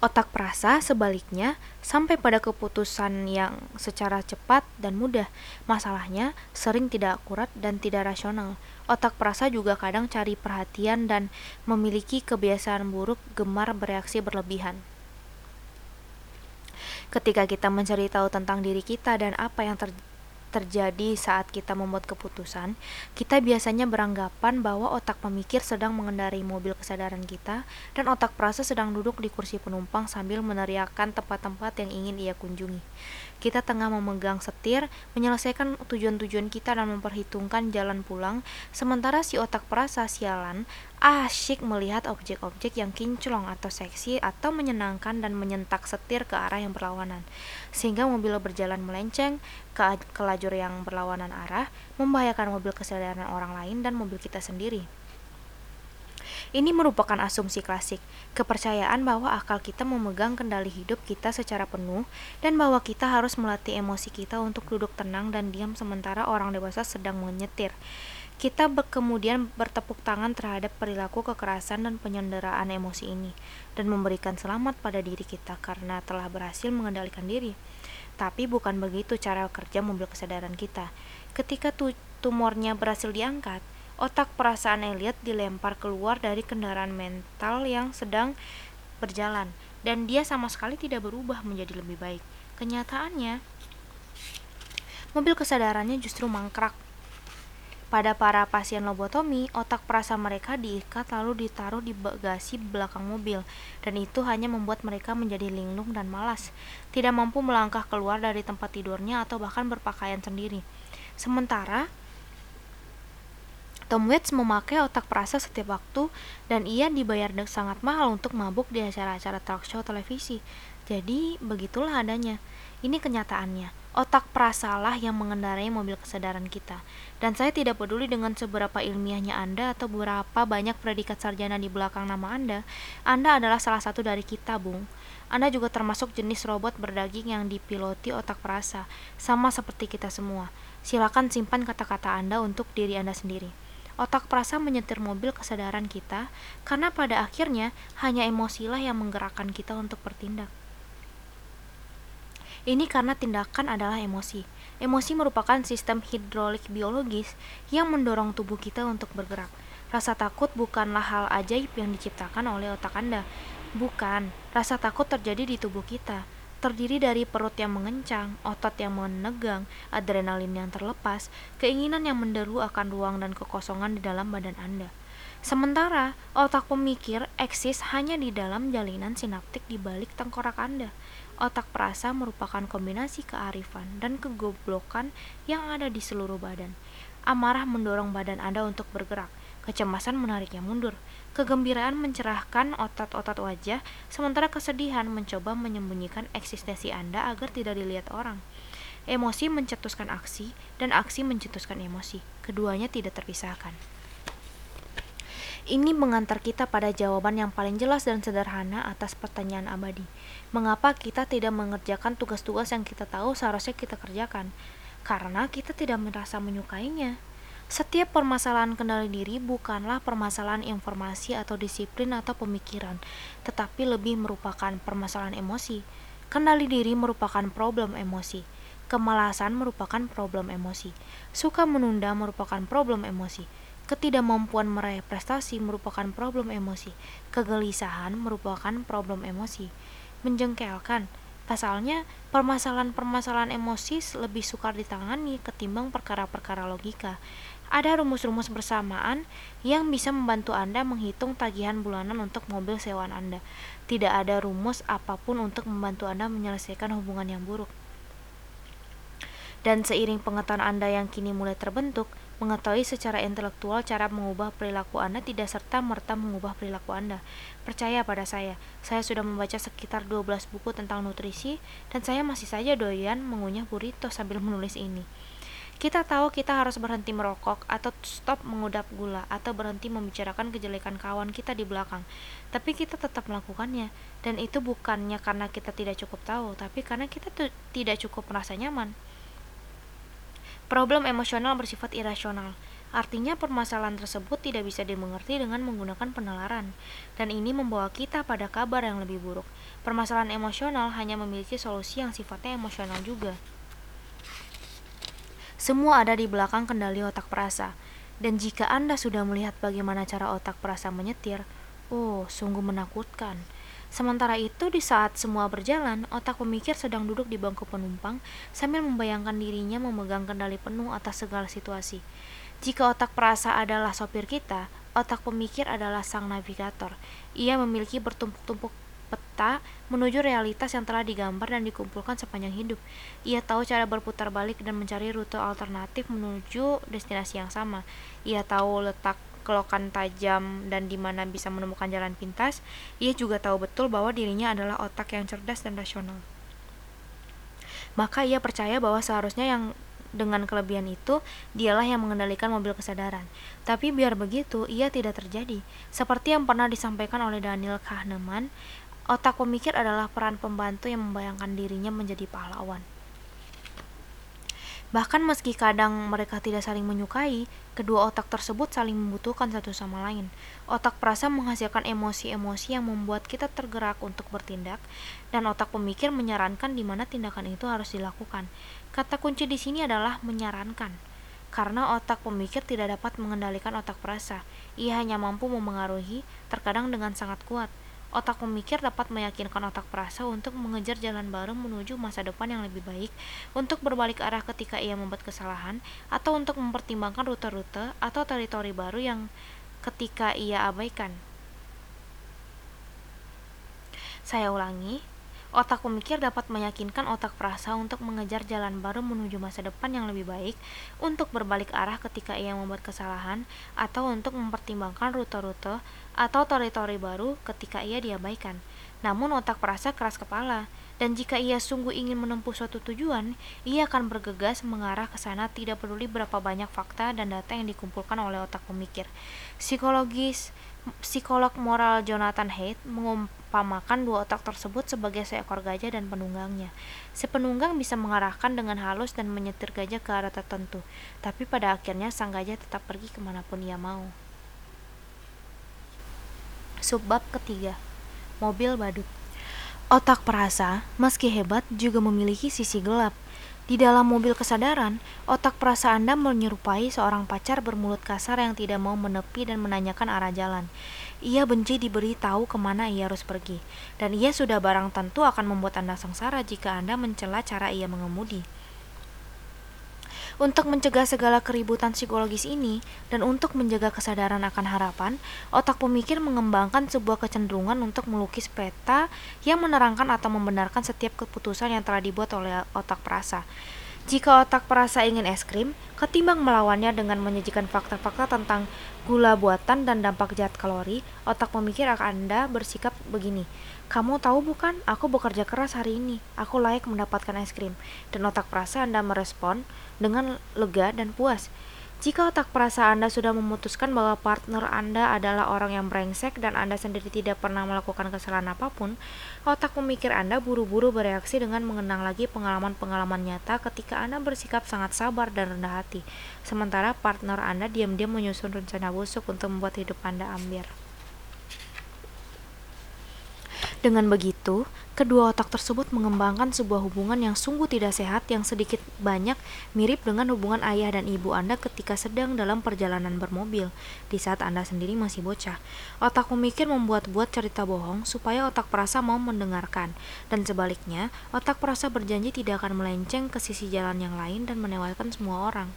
Otak perasa sebaliknya sampai pada keputusan yang secara cepat dan mudah. Masalahnya sering tidak akurat dan tidak rasional. Otak perasa juga kadang cari perhatian dan memiliki kebiasaan buruk gemar bereaksi berlebihan. Ketika kita mencari tahu tentang diri kita dan apa yang terjadi terjadi saat kita membuat keputusan, kita biasanya beranggapan bahwa otak pemikir sedang mengendarai mobil kesadaran kita dan otak perasa sedang duduk di kursi penumpang sambil meneriakkan tempat-tempat yang ingin ia kunjungi. Kita tengah memegang setir, menyelesaikan tujuan-tujuan kita dan memperhitungkan jalan pulang, sementara si otak perasa sialan asyik melihat objek-objek yang kinclong atau seksi atau menyenangkan dan menyentak setir ke arah yang berlawanan. Sehingga mobil berjalan melenceng ke, ke lajur yang berlawanan arah, membahayakan mobil kesadaran orang lain dan mobil kita sendiri. Ini merupakan asumsi klasik, kepercayaan bahwa akal kita memegang kendali hidup kita secara penuh dan bahwa kita harus melatih emosi kita untuk duduk tenang dan diam sementara orang dewasa sedang menyetir. Kita kemudian bertepuk tangan terhadap perilaku kekerasan dan penyanderaan emosi ini dan memberikan selamat pada diri kita karena telah berhasil mengendalikan diri. Tapi bukan begitu cara kerja mobil kesadaran kita. Ketika tumornya berhasil diangkat, otak perasaan Elliot dilempar keluar dari kendaraan mental yang sedang berjalan dan dia sama sekali tidak berubah menjadi lebih baik. Kenyataannya, mobil kesadarannya justru mangkrak. Pada para pasien lobotomi, otak perasa mereka diikat lalu ditaruh di bagasi belakang mobil, dan itu hanya membuat mereka menjadi linglung dan malas, tidak mampu melangkah keluar dari tempat tidurnya atau bahkan berpakaian sendiri. Sementara Tom Waits memakai otak perasa setiap waktu dan ia dibayar sangat mahal untuk mabuk di acara-acara talk show televisi. Jadi, begitulah adanya. Ini kenyataannya. Otak perasalah yang mengendarai mobil kesadaran kita. Dan saya tidak peduli dengan seberapa ilmiahnya Anda atau berapa banyak predikat sarjana di belakang nama Anda. Anda adalah salah satu dari kita, Bung. Anda juga termasuk jenis robot berdaging yang dipiloti otak perasa, sama seperti kita semua. Silakan simpan kata-kata Anda untuk diri Anda sendiri. Otak perasa menyetir mobil kesadaran kita, karena pada akhirnya hanya emosilah yang menggerakkan kita untuk bertindak. Ini karena tindakan adalah emosi. Emosi merupakan sistem hidrolik biologis yang mendorong tubuh kita untuk bergerak. Rasa takut bukanlah hal ajaib yang diciptakan oleh otak Anda. Bukan, rasa takut terjadi di tubuh kita terdiri dari perut yang mengencang, otot yang menegang, adrenalin yang terlepas, keinginan yang menderu akan ruang dan kekosongan di dalam badan Anda. Sementara, otak pemikir eksis hanya di dalam jalinan sinaptik di balik tengkorak Anda. Otak perasa merupakan kombinasi kearifan dan kegoblokan yang ada di seluruh badan. Amarah mendorong badan Anda untuk bergerak, kecemasan menariknya mundur, Kegembiraan mencerahkan otot-otot wajah, sementara kesedihan mencoba menyembunyikan eksistensi Anda agar tidak dilihat orang. Emosi mencetuskan aksi, dan aksi mencetuskan emosi. Keduanya tidak terpisahkan. Ini mengantar kita pada jawaban yang paling jelas dan sederhana atas pertanyaan abadi. Mengapa kita tidak mengerjakan tugas-tugas yang kita tahu seharusnya kita kerjakan? Karena kita tidak merasa menyukainya. Setiap permasalahan kendali diri bukanlah permasalahan informasi atau disiplin atau pemikiran, tetapi lebih merupakan permasalahan emosi. Kendali diri merupakan problem emosi. Kemalasan merupakan problem emosi. Suka menunda merupakan problem emosi. Ketidakmampuan meraih prestasi merupakan problem emosi. Kegelisahan merupakan problem emosi. Menjengkelkan, Pasalnya, permasalahan-permasalahan emosi lebih sukar ditangani ketimbang perkara-perkara logika. Ada rumus-rumus bersamaan yang bisa membantu Anda menghitung tagihan bulanan untuk mobil sewaan Anda. Tidak ada rumus apa pun untuk membantu Anda menyelesaikan hubungan yang buruk. Dan seiring pengetahuan Anda yang kini mulai terbentuk, mengetahui secara intelektual cara mengubah perilaku Anda tidak serta-merta mengubah perilaku Anda. Percaya pada saya, saya sudah membaca sekitar 12 buku tentang nutrisi dan saya masih saja doyan mengunyah burrito sambil menulis ini. Kita tahu kita harus berhenti merokok atau stop mengudap gula atau berhenti membicarakan kejelekan kawan kita di belakang. Tapi kita tetap melakukannya dan itu bukannya karena kita tidak cukup tahu, tapi karena kita tidak cukup merasa nyaman. Problem emosional bersifat irasional. Artinya permasalahan tersebut tidak bisa dimengerti dengan menggunakan penalaran, dan ini membawa kita pada kabar yang lebih buruk. Permasalahan emosional hanya memiliki solusi yang sifatnya emosional juga. Semua ada di belakang kendali otak perasa, dan jika Anda sudah melihat bagaimana cara otak perasa menyetir, oh, sungguh menakutkan. Sementara itu, di saat semua berjalan, otak pemikir sedang duduk di bangku penumpang sambil membayangkan dirinya memegang kendali penuh atas segala situasi. Jika otak perasa adalah sopir kita, otak pemikir adalah sang navigator. Ia memiliki bertumpuk-tumpuk peta menuju realitas yang telah digambar dan dikumpulkan sepanjang hidup. Ia tahu cara berputar balik dan mencari rute alternatif menuju destinasi yang sama. Ia tahu letak kelokan tajam dan di mana bisa menemukan jalan pintas. Ia juga tahu betul bahwa dirinya adalah otak yang cerdas dan rasional. Maka ia percaya bahwa seharusnya yang dengan kelebihan itu, dialah yang mengendalikan mobil kesadaran. Tapi biar begitu, ia tidak terjadi. Seperti yang pernah disampaikan oleh Daniel Kahneman, otak pemikir adalah peran pembantu yang membayangkan dirinya menjadi pahlawan. Bahkan meski kadang mereka tidak saling menyukai, kedua otak tersebut saling membutuhkan satu sama lain. Otak perasa menghasilkan emosi-emosi yang membuat kita tergerak untuk bertindak, dan otak pemikir menyarankan di mana tindakan itu harus dilakukan. Kata kunci di sini adalah menyarankan. Karena otak pemikir tidak dapat mengendalikan otak perasa, ia hanya mampu memengaruhi, terkadang dengan sangat kuat. Otak pemikir dapat meyakinkan otak perasa untuk mengejar jalan baru menuju masa depan yang lebih baik, untuk berbalik arah ketika ia membuat kesalahan, atau untuk mempertimbangkan rute-rute atau teritori baru yang ketika ia abaikan. Saya ulangi, Otak pemikir dapat meyakinkan otak perasa untuk mengejar jalan baru menuju masa depan yang lebih baik, untuk berbalik arah ketika ia membuat kesalahan, atau untuk mempertimbangkan rute-rute atau teritori baru ketika ia diabaikan. Namun otak perasa keras kepala, dan jika ia sungguh ingin menempuh suatu tujuan, ia akan bergegas mengarah ke sana tidak peduli berapa banyak fakta dan data yang dikumpulkan oleh otak pemikir. Psikologis, psikolog moral Jonathan Haidt mengumpamakan dua otak tersebut sebagai seekor gajah dan penunggangnya. Si penunggang bisa mengarahkan dengan halus dan menyetir gajah ke arah tertentu, tapi pada akhirnya sang gajah tetap pergi ke mana pun ia mau. Subbab ketiga, mobil badut. Otak perasa, meski hebat, juga memiliki sisi gelap. Di dalam mobil kesadaran, otak perasa Anda menyerupai seorang pacar bermulut kasar yang tidak mau menepi dan menanyakan arah jalan. Ia benci diberi tahu ke mana ia harus pergi, dan ia sudah barang tentu akan membuat Anda sengsara jika Anda mencela cara ia mengemudi. Untuk mencegah segala keributan psikologis ini dan untuk menjaga kesadaran akan harapan, otak pemikir mengembangkan sebuah kecenderungan untuk melukis peta yang menerangkan atau membenarkan setiap keputusan yang telah dibuat oleh otak perasa. Jika otak perasa ingin es krim, ketimbang melawannya dengan menyajikan fakta-fakta tentang gula buatan dan dampak jahat kalori, otak pemikir akan Anda bersikap begini. Kamu tahu bukan, aku bekerja keras hari ini. Aku layak mendapatkan es krim. Dan otak perasa Anda merespon dengan lega dan puas. Jika otak perasa Anda sudah memutuskan bahwa partner Anda adalah orang yang brengsek dan Anda sendiri tidak pernah melakukan kesalahan apa pun, otak pemikir Anda buru-buru bereaksi dengan mengenang lagi pengalaman-pengalaman nyata ketika Anda bersikap sangat sabar dan rendah hati, sementara partner Anda diam-diam menyusun rencana busuk untuk membuat hidup Anda ambiar. Dengan begitu, kedua otak tersebut mengembangkan sebuah hubungan yang sungguh tidak sehat yang sedikit banyak mirip dengan hubungan ayah dan ibu Anda ketika sedang dalam perjalanan bermobil di saat Anda sendiri masih bocah. Otak memikir membuat-buat cerita bohong supaya otak perasa mau mendengarkan, dan sebaliknya, otak perasa berjanji tidak akan melenceng ke sisi jalan yang lain dan menewaskan semua orang.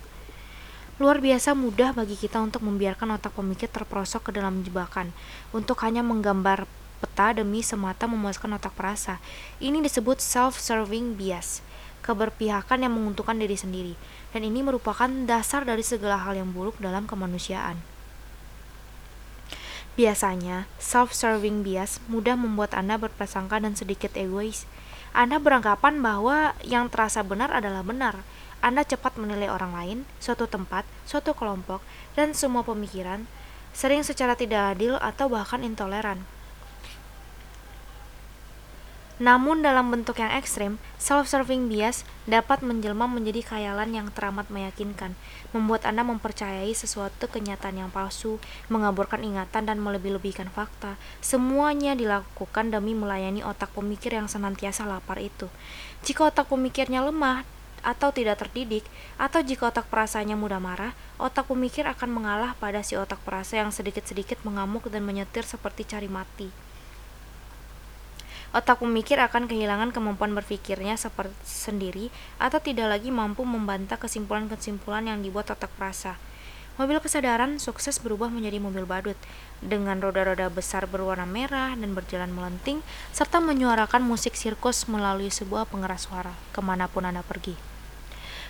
Luar biasa mudah bagi kita untuk membiarkan otak pemikir terperosok ke dalam jebakan, untuk hanya menggambar peta demi semata memuaskan otak perasa. Ini disebut self-serving bias, keberpihakan yang menguntungkan diri sendiri, dan ini merupakan dasar dari segala hal yang buruk dalam kemanusiaan. Biasanya, self-serving bias mudah membuat Anda berprasangka dan sedikit egois. Anda beranggapan bahwa yang terasa benar adalah benar. Anda cepat menilai orang lain, suatu tempat, suatu kelompok, dan semua pemikiran, sering secara tidak adil atau bahkan intoleran. Namun dalam bentuk yang ekstrim, self-serving bias dapat menjelma menjadi khayalan yang teramat meyakinkan, membuat Anda mempercayai sesuatu kenyataan yang palsu, mengaburkan ingatan dan melebih-lebihkan fakta. Semuanya dilakukan demi melayani otak pemikir yang senantiasa lapar itu. Jika otak pemikirnya lemah atau tidak terdidik, atau jika otak perasanya mudah marah, otak pemikir akan mengalah pada si otak perasa yang sedikit-sedikit mengamuk dan menyetir seperti cari mati. Otak pemikir akan kehilangan kemampuan berpikirnya sendiri atau tidak lagi mampu membantah kesimpulan-kesimpulan yang dibuat otak perasa. Mobil kesadaran sukses berubah menjadi mobil badut dengan roda-roda besar berwarna merah dan berjalan melenting serta menyuarakan musik sirkus melalui sebuah pengeras suara ke mana pun Anda pergi.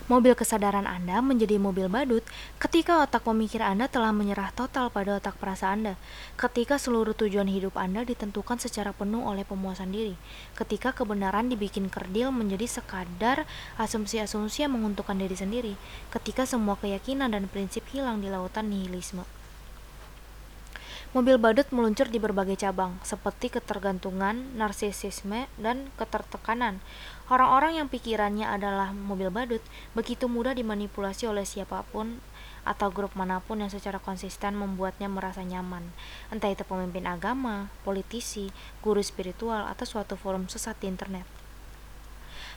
Mobil kesadaran Anda menjadi mobil badut ketika otak pemikir Anda telah menyerah total pada otak perasa Anda, ketika seluruh tujuan hidup Anda ditentukan secara penuh oleh pemuasan diri, ketika kebenaran dibikin kerdil menjadi sekadar asumsi-asumsi yang menguntungkan diri sendiri, ketika semua keyakinan dan prinsip hilang di lautan nihilisme. Mobil badut meluncur di berbagai cabang, seperti ketergantungan, narsisisme, dan ketertekanan. Orang-orang yang pikirannya adalah mobil badut begitu mudah dimanipulasi oleh siapa pun atau grup mana pun yang secara konsisten membuatnya merasa nyaman, entah itu pemimpin agama, politisi, guru spiritual, atau suatu forum sesat di internet.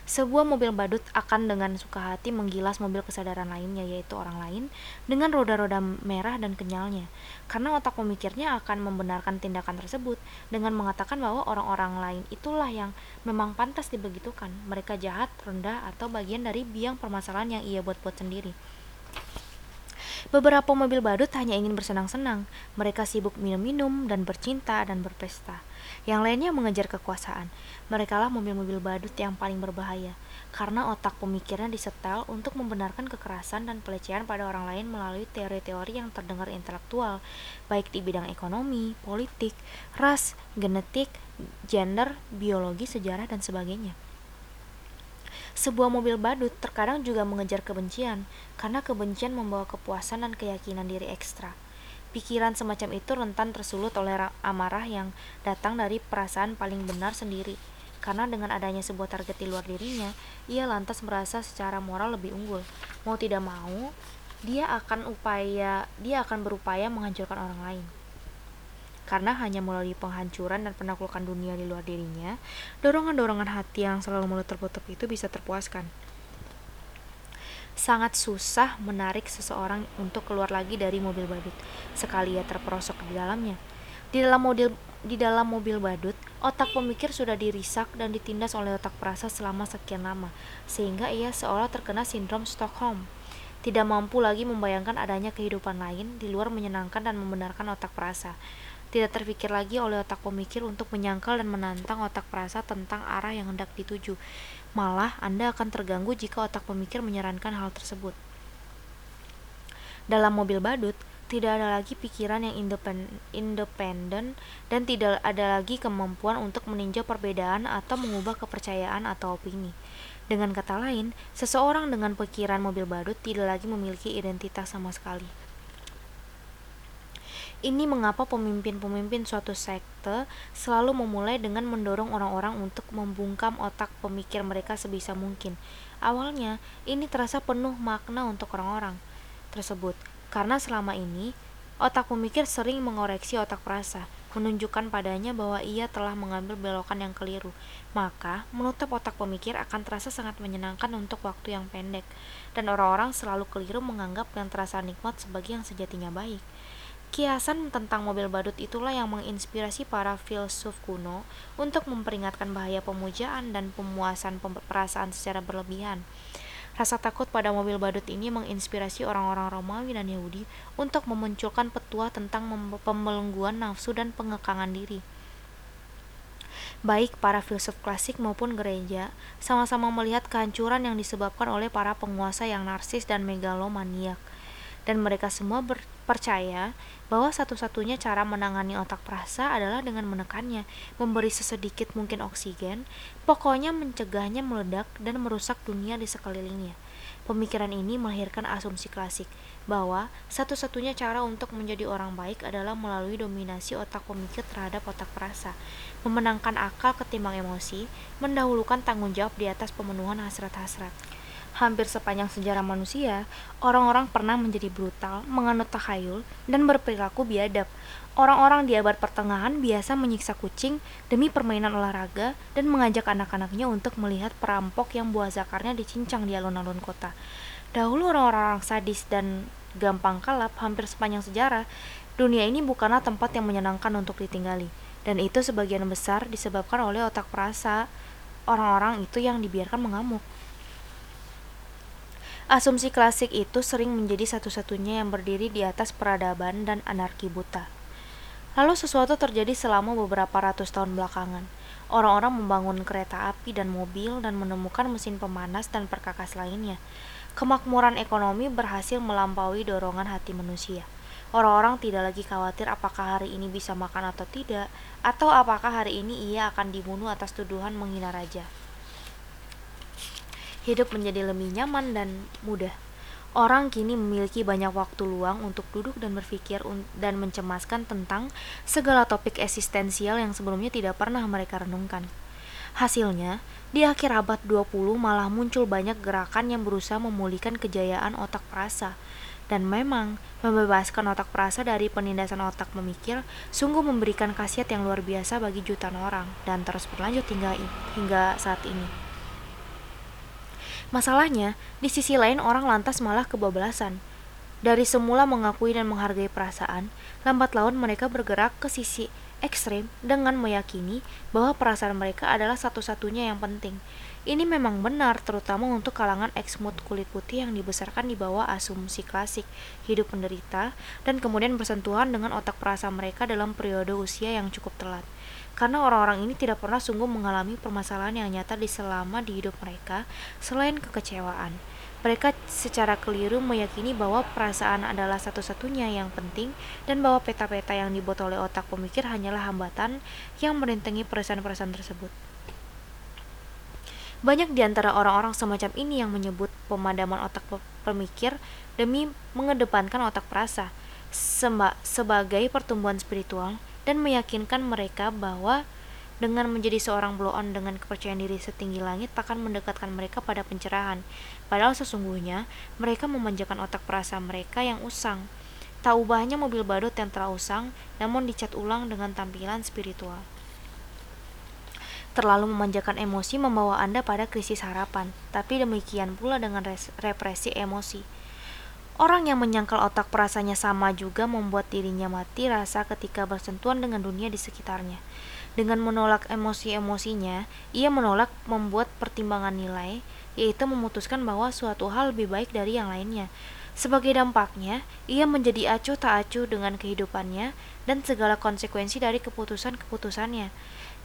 Sebuah mobil badut akan dengan suka hati menggilas mobil kesadaran lainnya, yaitu orang lain, dengan roda-roda merah dan kenyalnya, karena otak pemikirnya akan membenarkan tindakan tersebut dengan mengatakan bahwa orang-orang lain itulah yang memang pantas dibegitukan, mereka jahat, rendah, atau bagian dari biang permasalahan yang ia buat-buat sendiri. Beberapa mobil badut hanya ingin bersenang-senang. Mereka sibuk minum-minum dan bercinta dan berpesta. Yang lainnya mengejar kekuasaan. Mereka lah mobil-mobil badut yang paling berbahaya karena otak pemikirnya disetel untuk membenarkan kekerasan dan pelecehan pada orang lain melalui teori-teori yang terdengar intelektual, baik di bidang ekonomi, politik, ras, genetik, gender, biologi, sejarah, dan sebagainya. Sebuah mobil badut terkadang juga mengejar kebencian, karena kebencian membawa kepuasan dan keyakinan diri ekstra. Pikiran semacam itu rentan tersulut oleh amarah yang datang dari perasaan paling benar sendiri. Karena dengan adanya sebuah target di luar dirinya, ia lantas merasa secara moral lebih unggul. Mau tidak mau, dia akan upaya dia akan berupaya menghancurkan orang lain karena hanya melalui penghancuran dan penaklukan dunia di luar dirinya, dorongan-dorongan hati yang selalu mulut tertutup itu bisa terpuaskan. Sangat susah menarik seseorang untuk keluar lagi dari mobil badut, sekali ia terperosok di dalamnya. Di dalam mobil di dalam mobil badut, otak pemikir sudah dirisak dan ditindas oleh otak perasa selama sekian lama, sehingga ia seolah terkena sindrom Stockholm. Tidak mampu lagi membayangkan adanya kehidupan lain di luar menyenangkan dan membenarkan otak perasa tidak terpikir lagi oleh otak pemikir untuk menyangkal dan menantang otak perasa tentang arah yang hendak dituju. Malah, Anda akan terganggu jika otak pemikir menyarankan hal tersebut. Dalam mobil badut, tidak ada lagi pikiran yang independen dan tidak ada lagi kemampuan untuk meninjau perbedaan atau mengubah kepercayaan atau opini. Dengan kata lain, seseorang dengan pikiran mobil badut tidak lagi memiliki identitas sama sekali. Ini mengapa pemimpin-pemimpin suatu sekte selalu memulai dengan mendorong orang-orang untuk membungkam otak pemikir mereka sebisa mungkin. Awalnya, ini terasa penuh makna untuk orang-orang tersebut, karena selama ini otak pemikir sering mengoreksi otak perasa, menunjukkan padanya bahwa ia telah mengambil belokan yang keliru. Maka, menutup otak pemikir akan terasa sangat menyenangkan untuk waktu yang pendek, dan orang-orang selalu keliru menganggap yang terasa nikmat sebagai yang sejatinya baik. Kiasan tentang mobil badut itulah yang menginspirasi para filsuf kuno untuk memperingatkan bahaya pemujaan dan pemuasan perasaan secara berlebihan. Rasa takut pada mobil badut ini menginspirasi orang-orang Romawi dan Yahudi untuk memunculkan petua tentang pembelengguan nafsu dan pengekangan diri. Baik para filsuf klasik maupun gereja sama-sama melihat kehancuran yang disebabkan oleh para penguasa yang narsis dan megalomaniak dan mereka semua percaya bahwa satu-satunya cara menangani otak perasa adalah dengan menekannya, memberi sesedikit mungkin oksigen, pokoknya mencegahnya meledak dan merusak dunia di sekelilingnya. Pemikiran ini melahirkan asumsi klasik bahwa satu-satunya cara untuk menjadi orang baik adalah melalui dominasi otak pemikir terhadap otak perasa, memenangkan akal ketimbang emosi, mendahulukan tanggung jawab di atas pemenuhan hasrat-hasrat. Hampir sepanjang sejarah manusia, orang-orang pernah menjadi brutal, menganut takhayul, dan berperilaku biadab. Orang-orang di abad pertengahan biasa menyiksa kucing demi permainan olahraga dan mengajak anak-anaknya untuk melihat perampok yang buah zakarnya dicincang di alun-alun kota. Dahulu orang-orang sadis dan gampang kalap hampir sepanjang sejarah, dunia ini bukanlah tempat yang menyenangkan untuk ditinggali. Dan itu sebagian besar disebabkan oleh otak perasa orang-orang itu yang dibiarkan mengamuk. Asumsi klasik itu sering menjadi satu-satunya yang berdiri di atas peradaban dan anarki buta. Lalu sesuatu terjadi selama beberapa ratus tahun belakangan. Orang-orang membangun kereta api dan mobil dan menemukan mesin pemanas dan perkakas lainnya. Kemakmuran ekonomi berhasil melampaui dorongan hati manusia. Orang-orang tidak lagi khawatir apakah hari ini bisa makan atau tidak, atau apakah hari ini ia akan dibunuh atas tuduhan menghina raja hidup menjadi lebih nyaman dan mudah. Orang kini memiliki banyak waktu luang untuk duduk dan berpikir dan mencemaskan tentang segala topik eksistensial yang sebelumnya tidak pernah mereka renungkan. Hasilnya, di akhir abad 20 malah muncul banyak gerakan yang berusaha memulihkan kejayaan otak perasa. Dan memang, membebaskan otak perasa dari penindasan otak memikir sungguh memberikan khasiat yang luar biasa bagi jutaan orang dan terus berlanjut hingga hingga saat ini. Masalahnya, di sisi lain orang lantas malah kebablasan. Dari semula mengakui dan menghargai perasaan, lambat laun mereka bergerak ke sisi ekstrem dengan meyakini bahwa perasaan mereka adalah satu-satunya yang penting. Ini memang benar, terutama untuk kalangan eksmut kulit putih yang dibesarkan di bawah asumsi klasik hidup penderita dan kemudian bersentuhan dengan otak perasa mereka dalam periode usia yang cukup telat karena orang-orang ini tidak pernah sungguh mengalami permasalahan yang nyata di selama di hidup mereka selain kekecewaan. Mereka secara keliru meyakini bahwa perasaan adalah satu-satunya yang penting dan bahwa peta-peta yang dibuat oleh otak pemikir hanyalah hambatan yang merintangi perasaan-perasaan tersebut. Banyak di antara orang-orang semacam ini yang menyebut pemadaman otak pemikir demi mengedepankan otak perasa sebagai pertumbuhan spiritual dan meyakinkan mereka bahwa dengan menjadi seorang blow on dengan kepercayaan diri setinggi langit akan mendekatkan mereka pada pencerahan. Padahal sesungguhnya mereka memanjakan otak perasa mereka yang usang. Tak ubahnya mobil badut yang telah usang, namun dicat ulang dengan tampilan spiritual. Terlalu memanjakan emosi membawa Anda pada krisis harapan, tapi demikian pula dengan represi emosi. Orang yang menyangkal otak perasanya sama juga membuat dirinya mati rasa ketika bersentuhan dengan dunia di sekitarnya. Dengan menolak emosi-emosinya, ia menolak membuat pertimbangan nilai, yaitu memutuskan bahwa suatu hal lebih baik dari yang lainnya. Sebagai dampaknya, ia menjadi acuh tak acuh dengan kehidupannya dan segala konsekuensi dari keputusan-keputusannya.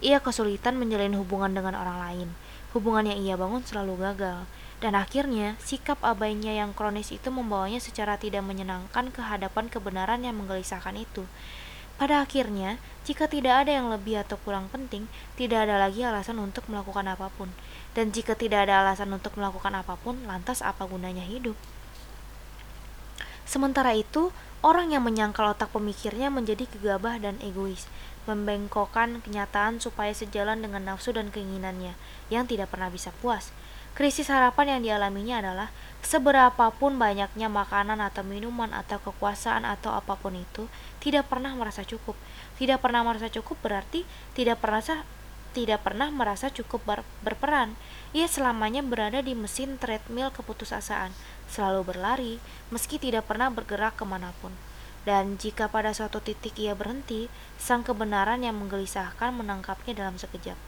Ia kesulitan menjalin hubungan dengan orang lain. Hubungan yang ia bangun selalu gagal dan akhirnya, sikap abainya yang kronis itu membawanya secara tidak menyenangkan ke hadapan kebenaran yang menggelisahkan itu. Pada akhirnya, jika tidak ada yang lebih atau kurang penting, tidak ada lagi alasan untuk melakukan apa pun. Dan jika tidak ada alasan untuk melakukan apa pun, lantas apa gunanya hidup? Sementara itu, orang yang menyangkal otak pemikirnya menjadi gegabah dan egois, membengkokkan kenyataan supaya sejalan dengan nafsu dan keinginannya yang tidak pernah bisa puas. Krisis harapan yang dialaminya adalah seberapapun banyaknya makanan atau minuman atau kekuasaan atau apa pun itu tidak pernah merasa cukup. Tidak pernah merasa cukup berarti tidak pernah tidak pernah merasa cukup ber, berperan. Ia selamanya berada di mesin treadmill keputusasaan, selalu berlari, meski tidak pernah bergerak ke mana pun. Dan jika pada suatu titik ia berhenti, sang kebenaran yang menggelisahkan menangkapnya dalam sekejap.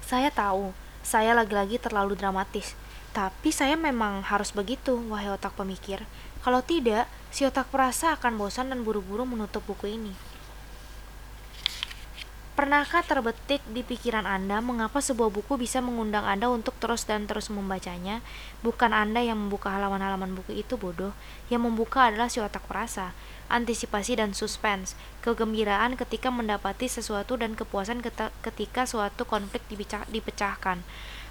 Saya tahu, saya lagi-lagi terlalu dramatis. Tapi saya memang harus begitu, wahai otak pemikir. Kalau tidak, si otak perasa akan bosan dan buru-buru menutup buku ini. Pernahkah terbetik di pikiran Anda mengapa sebuah buku bisa mengundang Anda untuk terus dan terus membacanya? Bukan Anda yang membuka halaman-halaman buku itu bodoh, yang membuka adalah si otak perasa antisipasi dan suspense, kegembiraan ketika mendapati sesuatu dan kepuasan ketika suatu konflik dipecahkan.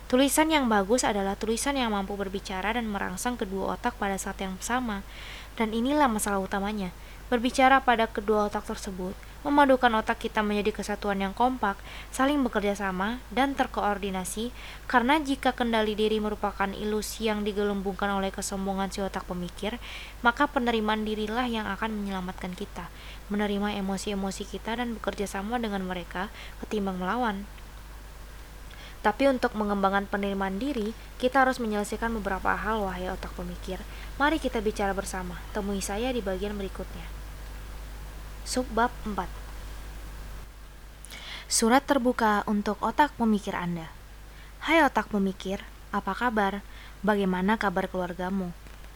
Tulisan yang bagus adalah tulisan yang mampu berbicara dan merangsang kedua otak pada saat yang sama. Dan inilah masalah utamanya. Berbicara pada kedua otak tersebut, memadukan otak kita menjadi kesatuan yang kompak, saling bekerja sama, dan terkoordinasi, karena jika kendali diri merupakan ilusi yang digelembungkan oleh kesombongan si otak pemikir, maka penerimaan dirilah yang akan menyelamatkan kita, menerima emosi-emosi kita dan bekerja sama dengan mereka ketimbang melawan. Tapi untuk mengembangkan penerimaan diri, kita harus menyelesaikan beberapa hal wahai otak pemikir. Mari kita bicara bersama. Temui saya di bagian berikutnya. Subbab 4 Surat terbuka untuk otak pemikir Anda. Hai otak pemikir, apa kabar? Bagaimana kabar keluargamu?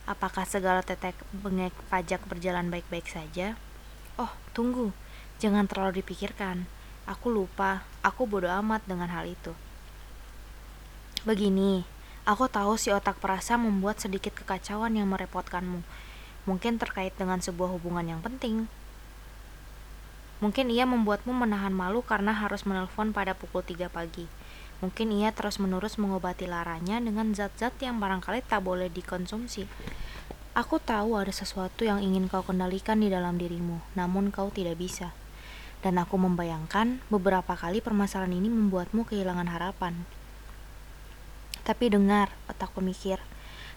Apakah segala tetek bengek pajak berjalan baik-baik saja? Oh, tunggu. Jangan terlalu dipikirkan. Aku lupa, aku bodoh amat dengan hal itu. Begini, aku tahu si otak perasa membuat sedikit kekacauan yang merepotkanmu. Mungkin terkait dengan sebuah hubungan yang penting. Mungkin ia membuatmu menahan malu karena harus menelpon pada pukul 3 pagi. Mungkin ia terus-menerus mengobati laranya dengan zat-zat yang barangkali tak boleh dikonsumsi. Aku tahu ada sesuatu yang ingin kau kendalikan di dalam dirimu, namun kau tidak bisa. Dan aku membayangkan beberapa kali permasalahan ini membuatmu kehilangan harapan. Tapi dengar, otak pemikir,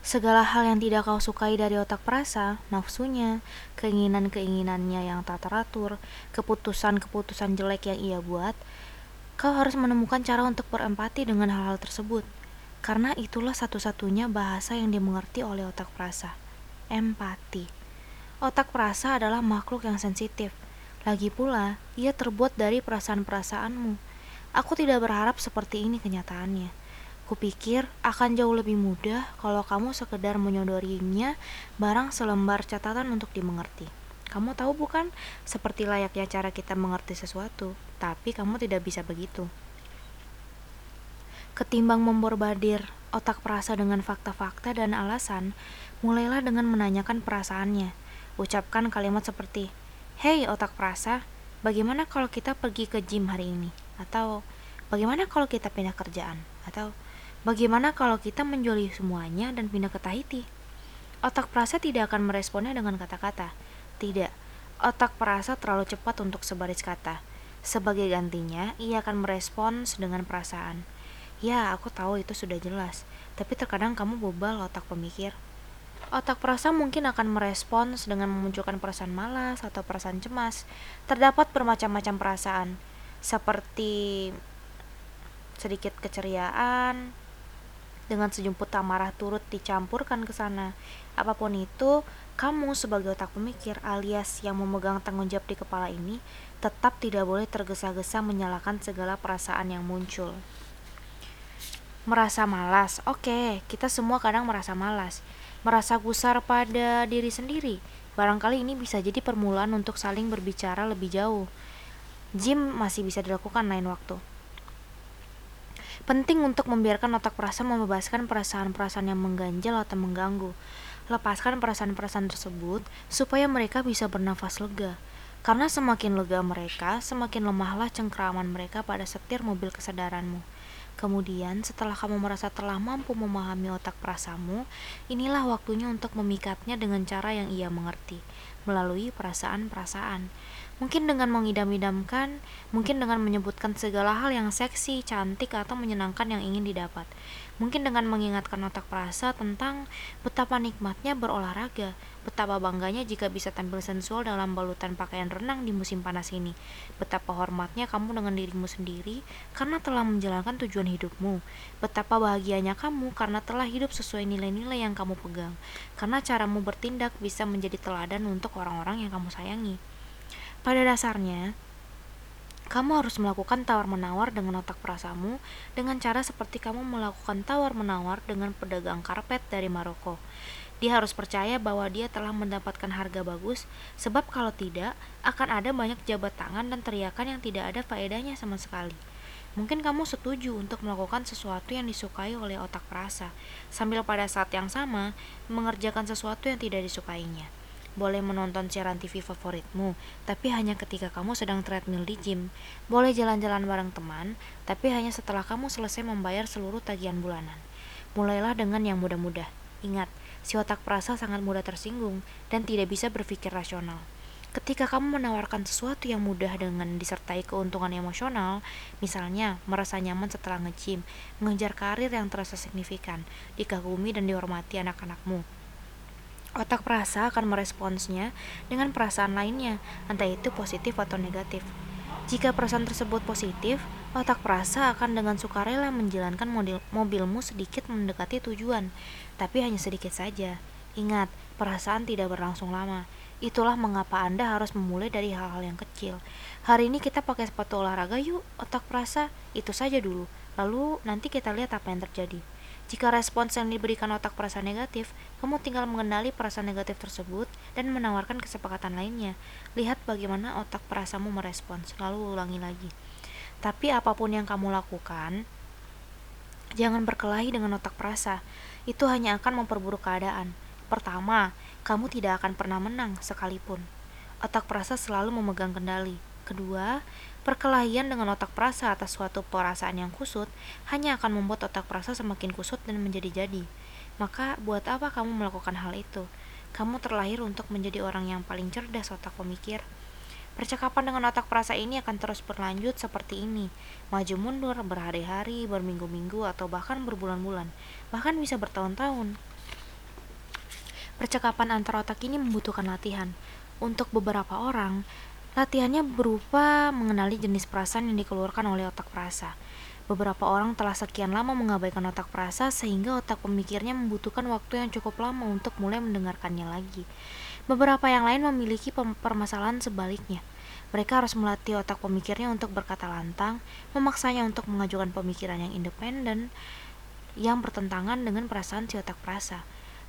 segala hal yang tidak kau sukai dari otak perasa, nafsunya, keinginan-keinginannya yang tak teratur, keputusan-keputusan jelek yang ia buat, kau harus menemukan cara untuk berempati dengan hal-hal tersebut. Karena itulah satu-satunya bahasa yang dimengerti oleh otak perasa. Empati. Otak perasa adalah makhluk yang sensitif. Lagi pula, ia terbuat dari perasaan-perasaanmu. Aku tidak berharap seperti ini kenyataannya Kupikir akan jauh lebih mudah kalau kamu sekedar menyodorinya barang selembar catatan untuk dimengerti. Kamu tahu bukan, seperti layaknya cara kita mengerti sesuatu, tapi kamu tidak bisa begitu. Ketimbang memborbadir otak perasa dengan fakta-fakta dan alasan, mulailah dengan menanyakan perasaannya. Ucapkan kalimat seperti, Hei otak perasa, bagaimana kalau kita pergi ke gym hari ini? Atau, bagaimana kalau kita pindah kerjaan? Atau, Bagaimana kalau kita menjuali semuanya dan pindah ke Tahiti? Otak perasa tidak akan meresponnya dengan kata-kata. Tidak, otak perasa terlalu cepat untuk sebaris kata. Sebagai gantinya, ia akan merespons dengan perasaan. Ya, aku tahu itu sudah jelas, tapi terkadang kamu bobal otak pemikir. Otak perasa mungkin akan merespons dengan memunculkan perasaan malas atau perasaan cemas. Terdapat bermacam-macam perasaan, seperti sedikit keceriaan, dengan sejumput amarah turut dicampurkan ke sana. Apa pun itu, kamu sebagai otak pemikir alias yang memegang tanggung jawab di kepala ini tetap tidak boleh tergesa-gesa menyalahkan segala perasaan yang muncul. Merasa malas, oke, kita semua kadang merasa malas. Merasa gusar pada diri sendiri, barangkali ini bisa jadi permulaan untuk saling berbicara lebih jauh. Gym masih bisa dilakukan lain waktu. Penting untuk membiarkan otak perasa membebaskan perasaan-perasaan yang mengganjal atau mengganggu. Lepaskan perasaan-perasaan tersebut supaya mereka bisa bernafas lega. Karena semakin lega mereka, semakin lemahlah cengkraman mereka pada setir mobil kesadaranmu. Kemudian, setelah kamu merasa telah mampu memahami otak perasamu, inilah waktunya untuk memikatnya dengan cara yang ia mengerti, melalui perasaan-perasaan. Mungkin dengan mengidam-idamkan, mungkin dengan menyebutkan segala hal yang seksi, cantik, atau menyenangkan yang ingin didapat. Mungkin dengan mengingatkan otak perasa tentang betapa nikmatnya berolahraga, betapa bangganya jika bisa tampil sensual dalam balutan pakaian renang di musim panas ini, betapa hormatnya kamu dengan dirimu sendiri karena telah menjalankan tujuan hidupmu, betapa bahagianya kamu karena telah hidup sesuai nilai-nilai yang kamu pegang, karena caramu bertindak bisa menjadi teladan untuk orang-orang yang kamu sayangi. Pada dasarnya, kamu harus melakukan tawar-menawar dengan otak perasamu dengan cara seperti kamu melakukan tawar-menawar dengan pedagang karpet dari Maroko. Dia harus percaya bahwa dia telah mendapatkan harga bagus, sebab kalau tidak, akan ada banyak jabat tangan dan teriakan yang tidak ada faedahnya sama sekali. Mungkin kamu setuju untuk melakukan sesuatu yang disukai oleh otak perasa, sambil pada saat yang sama mengerjakan sesuatu yang tidak disukainya. Boleh menonton siaran TV favoritmu, tapi hanya ketika kamu sedang treadmill di gym. Boleh jalan-jalan bareng teman, tapi hanya setelah kamu selesai membayar seluruh tagihan bulanan. Mulailah dengan yang mudah-mudah. Ingat, si otak perasa sangat mudah tersinggung dan tidak bisa berpikir rasional. Ketika kamu menawarkan sesuatu yang mudah dengan disertai keuntungan emosional, misalnya merasa nyaman setelah nge-gym, mengejar karir yang terasa signifikan, dikagumi dan dihormati anak-anakmu, otak perasa akan meresponsnya dengan perasaan lainnya, entah itu positif atau negatif. Jika perasaan tersebut positif, otak perasa akan dengan sukarela menjalankan mobil mobilmu sedikit mendekati tujuan, tapi hanya sedikit saja. Ingat, perasaan tidak berlangsung lama. Itulah mengapa Anda harus memulai dari hal-hal yang kecil. Hari ini kita pakai sepatu olahraga yuk, otak perasa. Itu saja dulu. Lalu nanti kita lihat apa yang terjadi. Jika respons yang diberikan otak perasa negatif, kamu tinggal mengenali perasaan negatif tersebut dan menawarkan kesepakatan lainnya. Lihat bagaimana otak perasamu merespons, lalu ulangi lagi. Tapi apa pun yang kamu lakukan, jangan berkelahi dengan otak perasa. Itu hanya akan memperburuk keadaan. Pertama, kamu tidak akan pernah menang sekalipun. Otak perasa selalu memegang kendali. Kedua, perkelahian dengan otak perasa atas suatu perasaan yang kusut hanya akan membuat otak perasa semakin kusut dan menjadi-jadi. Maka, buat apa kamu melakukan hal itu? Kamu terlahir untuk menjadi orang yang paling cerdas otak pemikir. Percakapan dengan otak perasa ini akan terus berlanjut seperti ini, maju mundur berhari-hari, berminggu-minggu, atau bahkan berbulan-bulan, bahkan bisa bertahun-tahun. Percakapan antar otak ini membutuhkan latihan. Untuk beberapa orang, latihannya berupa mengenali jenis perasaan yang dikeluarkan oleh otak perasa. Beberapa orang telah sekian lama mengabaikan otak perasa sehingga otak pemikirnya membutuhkan waktu yang cukup lama untuk mulai mendengarkannya lagi. Beberapa yang lain memiliki permasalahan sebaliknya. Mereka harus melatih otak pemikirnya untuk berkata lantang, memaksanya untuk mengajukan pemikiran yang independen, yang bertentangan dengan perasaan si otak perasa.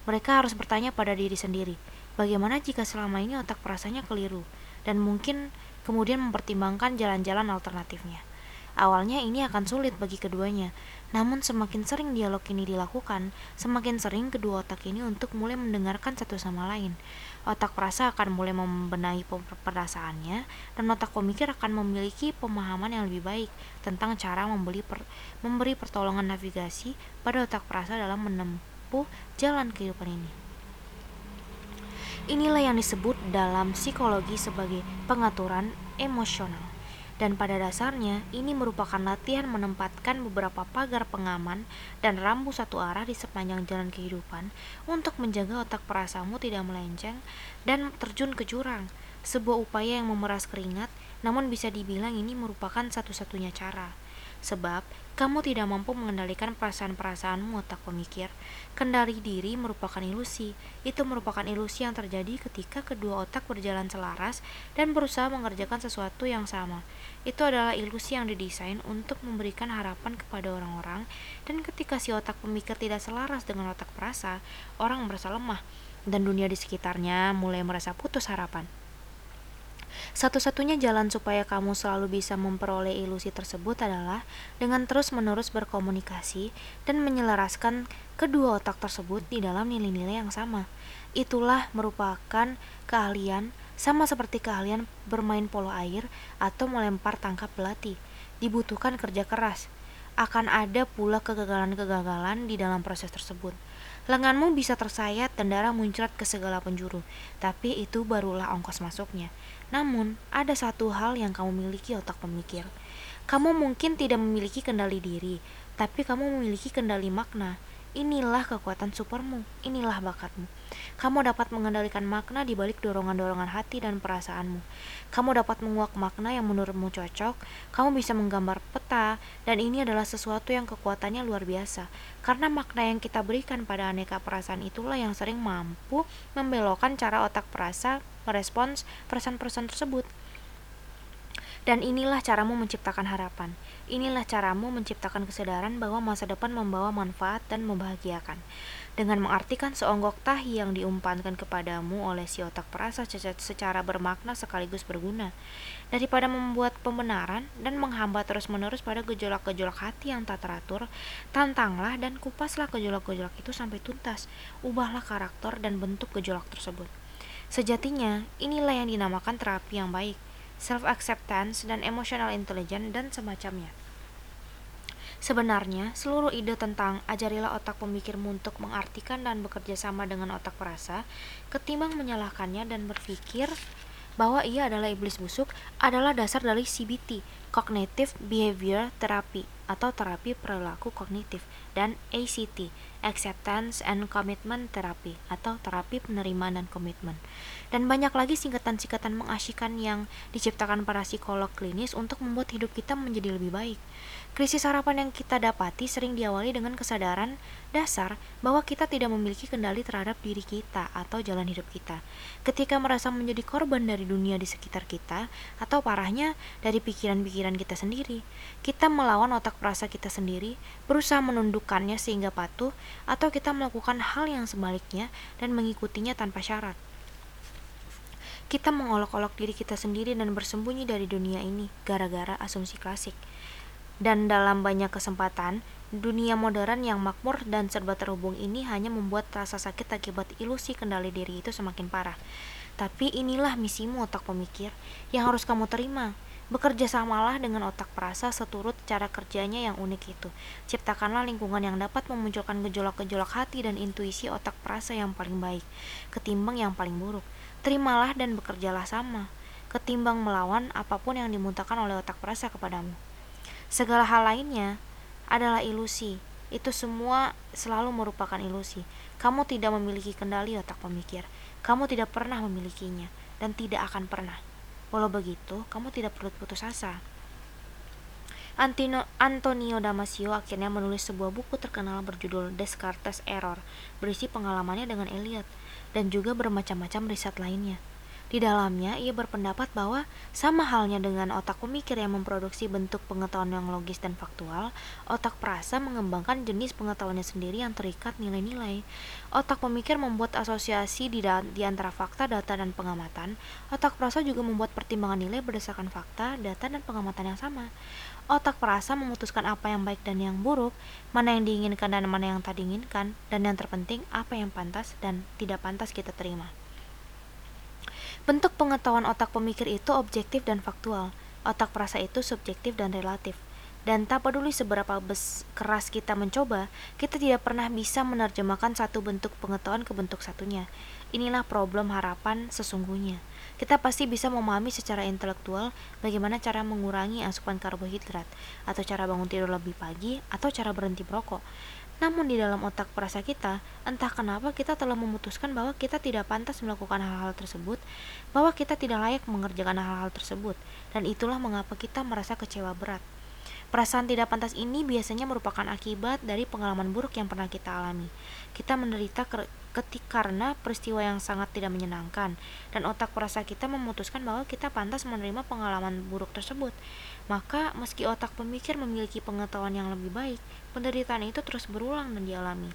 Mereka harus bertanya pada diri sendiri, bagaimana jika selama ini otak perasanya keliru, dan mungkin kemudian mempertimbangkan jalan-jalan alternatifnya. Awalnya ini akan sulit bagi keduanya, namun semakin sering dialog ini dilakukan, semakin sering kedua otak ini untuk mulai mendengarkan satu sama lain. Otak perasa akan mulai membenahi perasaannya, dan otak pemikir akan memiliki pemahaman yang lebih baik tentang cara membeli per, memberi pertolongan navigasi pada otak perasa dalam menempuh jalan kehidupan ini. Inilah yang disebut dalam psikologi sebagai pengaturan emosional. Dan pada dasarnya, ini merupakan latihan menempatkan beberapa pagar pengaman dan rambu satu arah di sepanjang jalan kehidupan untuk menjaga otak perasamu tidak melenceng dan terjun ke jurang. Sebuah upaya yang memeras keringat, namun bisa dibilang ini merupakan satu-satunya cara sebab kamu tidak mampu mengendalikan perasaan-perasaanmu otak pemikir. Kendali diri merupakan ilusi. Itu merupakan ilusi yang terjadi ketika kedua otak berjalan selaras dan berusaha mengerjakan sesuatu yang sama. Itu adalah ilusi yang didesain untuk memberikan harapan kepada orang-orang dan ketika si otak pemikir tidak selaras dengan otak perasa, orang merasa lemah dan dunia di sekitarnya mulai merasa putus harapan. Satu-satunya jalan supaya kamu selalu bisa memperoleh ilusi tersebut adalah dengan terus-menerus berkomunikasi dan menyelaraskan kedua otak tersebut di dalam nilai-nilai yang sama. Itulah merupakan keahlian sama seperti keahlian bermain polo air atau melempar tangkap belati. Dibutuhkan kerja keras. Akan ada pula kegagalan-kegagalan di dalam proses tersebut. Lenganmu bisa tersayat dan darah muncrat ke segala penjuru, tapi itu barulah ongkos masuknya. Namun, ada satu hal yang kamu miliki otak pemikir. Kamu mungkin tidak memiliki kendali diri, tapi kamu memiliki kendali makna. Inilah kekuatan supermu, inilah bakatmu. Kamu dapat mengendalikan makna di balik dorongan-dorongan hati dan perasaanmu. Kamu dapat menguak makna yang menurutmu cocok, kamu bisa menggambar peta, dan ini adalah sesuatu yang kekuatannya luar biasa. Karena makna yang kita berikan pada aneka perasaan itulah yang sering mampu membelokkan cara otak perasa merespons perasaan-perasaan tersebut. Dan inilah caramu menciptakan harapan. Inilah caramu menciptakan kesadaran bahwa masa depan membawa manfaat dan membahagiakan. Dengan mengartikan seonggok tahi yang diumpankan kepadamu oleh si otak perasa secara bermakna sekaligus berguna. Daripada membuat pembenaran dan menghambat terus-menerus pada gejolak-gejolak hati yang tak teratur, tantanglah dan kupaslah gejolak-gejolak itu sampai tuntas. Ubahlah karakter dan bentuk gejolak tersebut. Sejatinya, inilah yang dinamakan terapi yang baik, self-acceptance dan emotional intelligence dan semacamnya. Sebenarnya, seluruh ide tentang ajarilah otak pemikirmu untuk mengartikan dan bekerja sama dengan otak perasa, ketimbang menyalahkannya dan berpikir bahwa ia adalah iblis busuk adalah dasar dari CBT, Cognitive Behavior Therapy atau terapi perilaku kognitif dan ACT, Acceptance and Commitment Therapy atau terapi penerimaan dan komitmen. Dan banyak lagi singkatan-singkatan mengasyikan yang diciptakan para psikolog klinis untuk membuat hidup kita menjadi lebih baik. Krisis harapan yang kita dapati sering diawali dengan kesadaran dasar bahwa kita tidak memiliki kendali terhadap diri kita atau jalan hidup kita. Ketika merasa menjadi korban dari dunia di sekitar kita, atau parahnya dari pikiran-pikiran kita sendiri, kita melawan otak perasa kita sendiri, berusaha menundukkannya sehingga patuh, atau kita melakukan hal yang sebaliknya dan mengikutinya tanpa syarat. Kita mengolok-olok diri kita sendiri dan bersembunyi dari dunia ini gara-gara asumsi klasik. Dan dalam banyak kesempatan, dunia modern yang makmur dan serba terhubung ini hanya membuat rasa sakit akibat ilusi kendali diri itu semakin parah. Tapi inilah misimu otak pemikir yang harus kamu terima. Bekerja samalah dengan otak perasa seturut cara kerjanya yang unik itu. Ciptakanlah lingkungan yang dapat memunculkan gejolak-gejolak hati dan intuisi otak perasa yang paling baik, ketimbang yang paling buruk. Terimalah dan bekerjalah sama, ketimbang melawan apa pun yang dimuntahkan oleh otak perasa kepadamu. Segala hal lainnya adalah ilusi. Itu semua selalu merupakan ilusi. Kamu tidak memiliki kendali otak pemikir. Kamu tidak pernah memilikinya dan tidak akan pernah. Walau begitu, kamu tidak perlu putus asa. Antino, Antonio Damasio akhirnya menulis sebuah buku terkenal berjudul Descartes Error, berisi pengalamannya dengan Eliot, dan juga bermacam-macam riset lainnya. Di dalamnya, ia berpendapat bahwa sama halnya dengan otak pemikir yang memproduksi bentuk pengetahuan yang logis dan faktual, otak perasa mengembangkan jenis pengetahuannya sendiri yang terikat nilai-nilai. Otak pemikir membuat asosiasi di, di antara fakta, data, dan pengamatan. Otak perasa juga membuat pertimbangan nilai berdasarkan fakta, data, dan pengamatan yang sama. Otak perasa memutuskan apa yang baik dan yang buruk, mana yang diinginkan dan mana yang tak diinginkan, dan yang terpenting apa yang pantas dan tidak pantas kita terima. Bentuk pengetahuan otak pemikir itu objektif dan faktual. Otak perasa itu subjektif dan relatif. Dan tak peduli seberapa bes keras kita mencoba, kita tidak pernah bisa menerjemahkan satu bentuk pengetahuan ke bentuk satunya. Inilah problem harapan sesungguhnya. Kita pasti bisa memahami secara intelektual bagaimana cara mengurangi asupan karbohidrat, atau cara bangun tidur lebih pagi, atau cara berhenti merokok. Namun di dalam otak perasa kita, entah kenapa kita telah memutuskan bahwa kita tidak pantas melakukan hal-hal tersebut, bahwa kita tidak layak mengerjakan hal-hal tersebut, dan itulah mengapa kita merasa kecewa berat. Perasaan tidak pantas ini biasanya merupakan akibat dari pengalaman buruk yang pernah kita alami. Kita menderita ketika karena peristiwa yang sangat tidak menyenangkan, dan otak perasa kita memutuskan bahwa kita pantas menerima pengalaman buruk tersebut. Maka, meski otak pemikir memiliki pengetahuan yang lebih baik, penderitaan itu terus berulang dan dialami.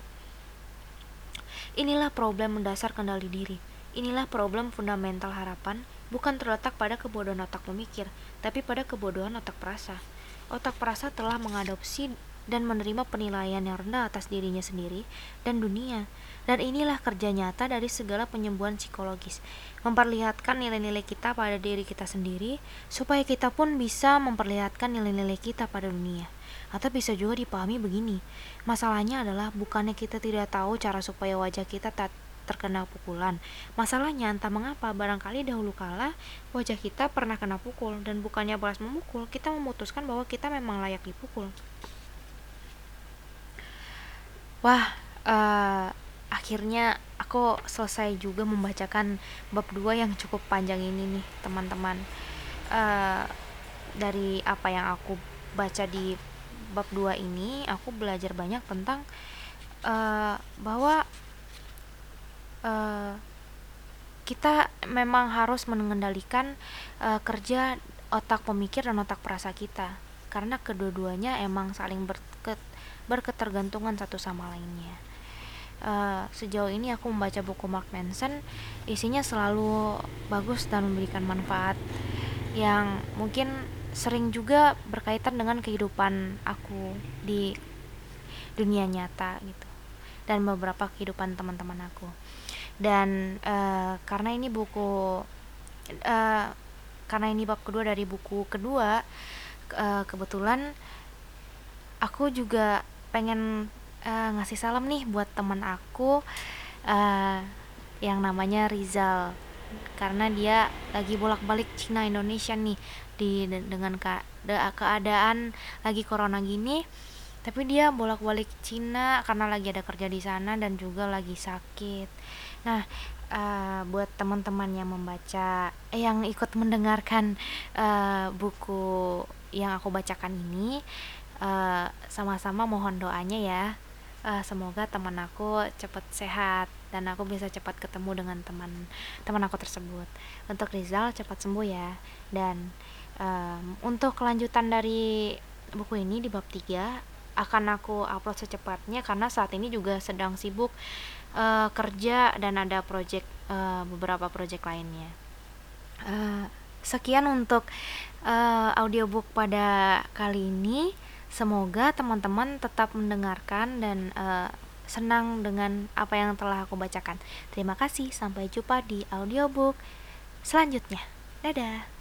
Inilah problem mendasar kendali diri. Inilah problem fundamental harapan, bukan terletak pada kebodohan otak pemikir, tapi pada kebodohan otak perasa. Otak perasa telah mengadopsi dan menerima penilaian yang rendah atas dirinya sendiri dan dunia. Dan inilah kerja nyata dari segala penyembuhan psikologis, memperlihatkan nilai-nilai kita pada diri kita sendiri, supaya kita pun bisa memperlihatkan nilai-nilai kita pada dunia. Atau bisa juga dipahami begini, masalahnya adalah bukannya kita tidak tahu cara supaya wajah kita tak terkena pukulan. Masalahnya entah mengapa barangkali dahulu kala wajah kita pernah kena pukul dan bukannya balas memukul, kita memutuskan bahwa kita memang layak dipukul. Wah, uh, akhirnya aku selesai juga membacakan bab 2 yang cukup panjang ini nih, teman-teman. Uh, dari apa yang aku baca di bab 2 ini, aku belajar banyak tentang uh, bahwa uh, kita memang harus mengendalikan uh, kerja otak pemikir dan otak perasa kita karena kedua-duanya emang saling berket berketergantungan satu sama lainnya. Uh, sejauh ini aku membaca buku Mark Manson, isinya selalu bagus dan memberikan manfaat yang mungkin sering juga berkaitan dengan kehidupan aku di dunia nyata gitu. Dan beberapa kehidupan teman-teman aku. dan uh, karena ini buku uh, karena ini bab kedua dari buku kedua uh, kebetulan aku juga pengen uh, ngasih salam nih buat teman aku uh, yang namanya Rizal. Karena dia lagi bolak-balik Cina Indonesia nih di dengan ke, keadaan lagi corona gini tapi dia bolak-balik Cina karena lagi ada kerja di sana dan juga lagi sakit. Nah, uh, buat teman-teman yang membaca, eh, yang ikut mendengarkan uh, buku yang aku bacakan ini, sama sama-sama mohon doanya ya. Uh, semoga teman aku cepat sehat dan aku bisa cepat ketemu dengan teman teman aku tersebut. Untuk Rizal cepat sembuh ya. Dan um, untuk kelanjutan dari buku ini di bab 3 akan aku upload secepatnya karena saat ini juga sedang sibuk uh, kerja dan ada project uh, beberapa project lainnya. Uh, sekian untuk uh, audiobook pada kali ini. Semoga teman-teman tetap mendengarkan dan uh, senang dengan apa yang telah aku bacakan. Terima kasih, sampai jumpa di audiobook selanjutnya. Dadah.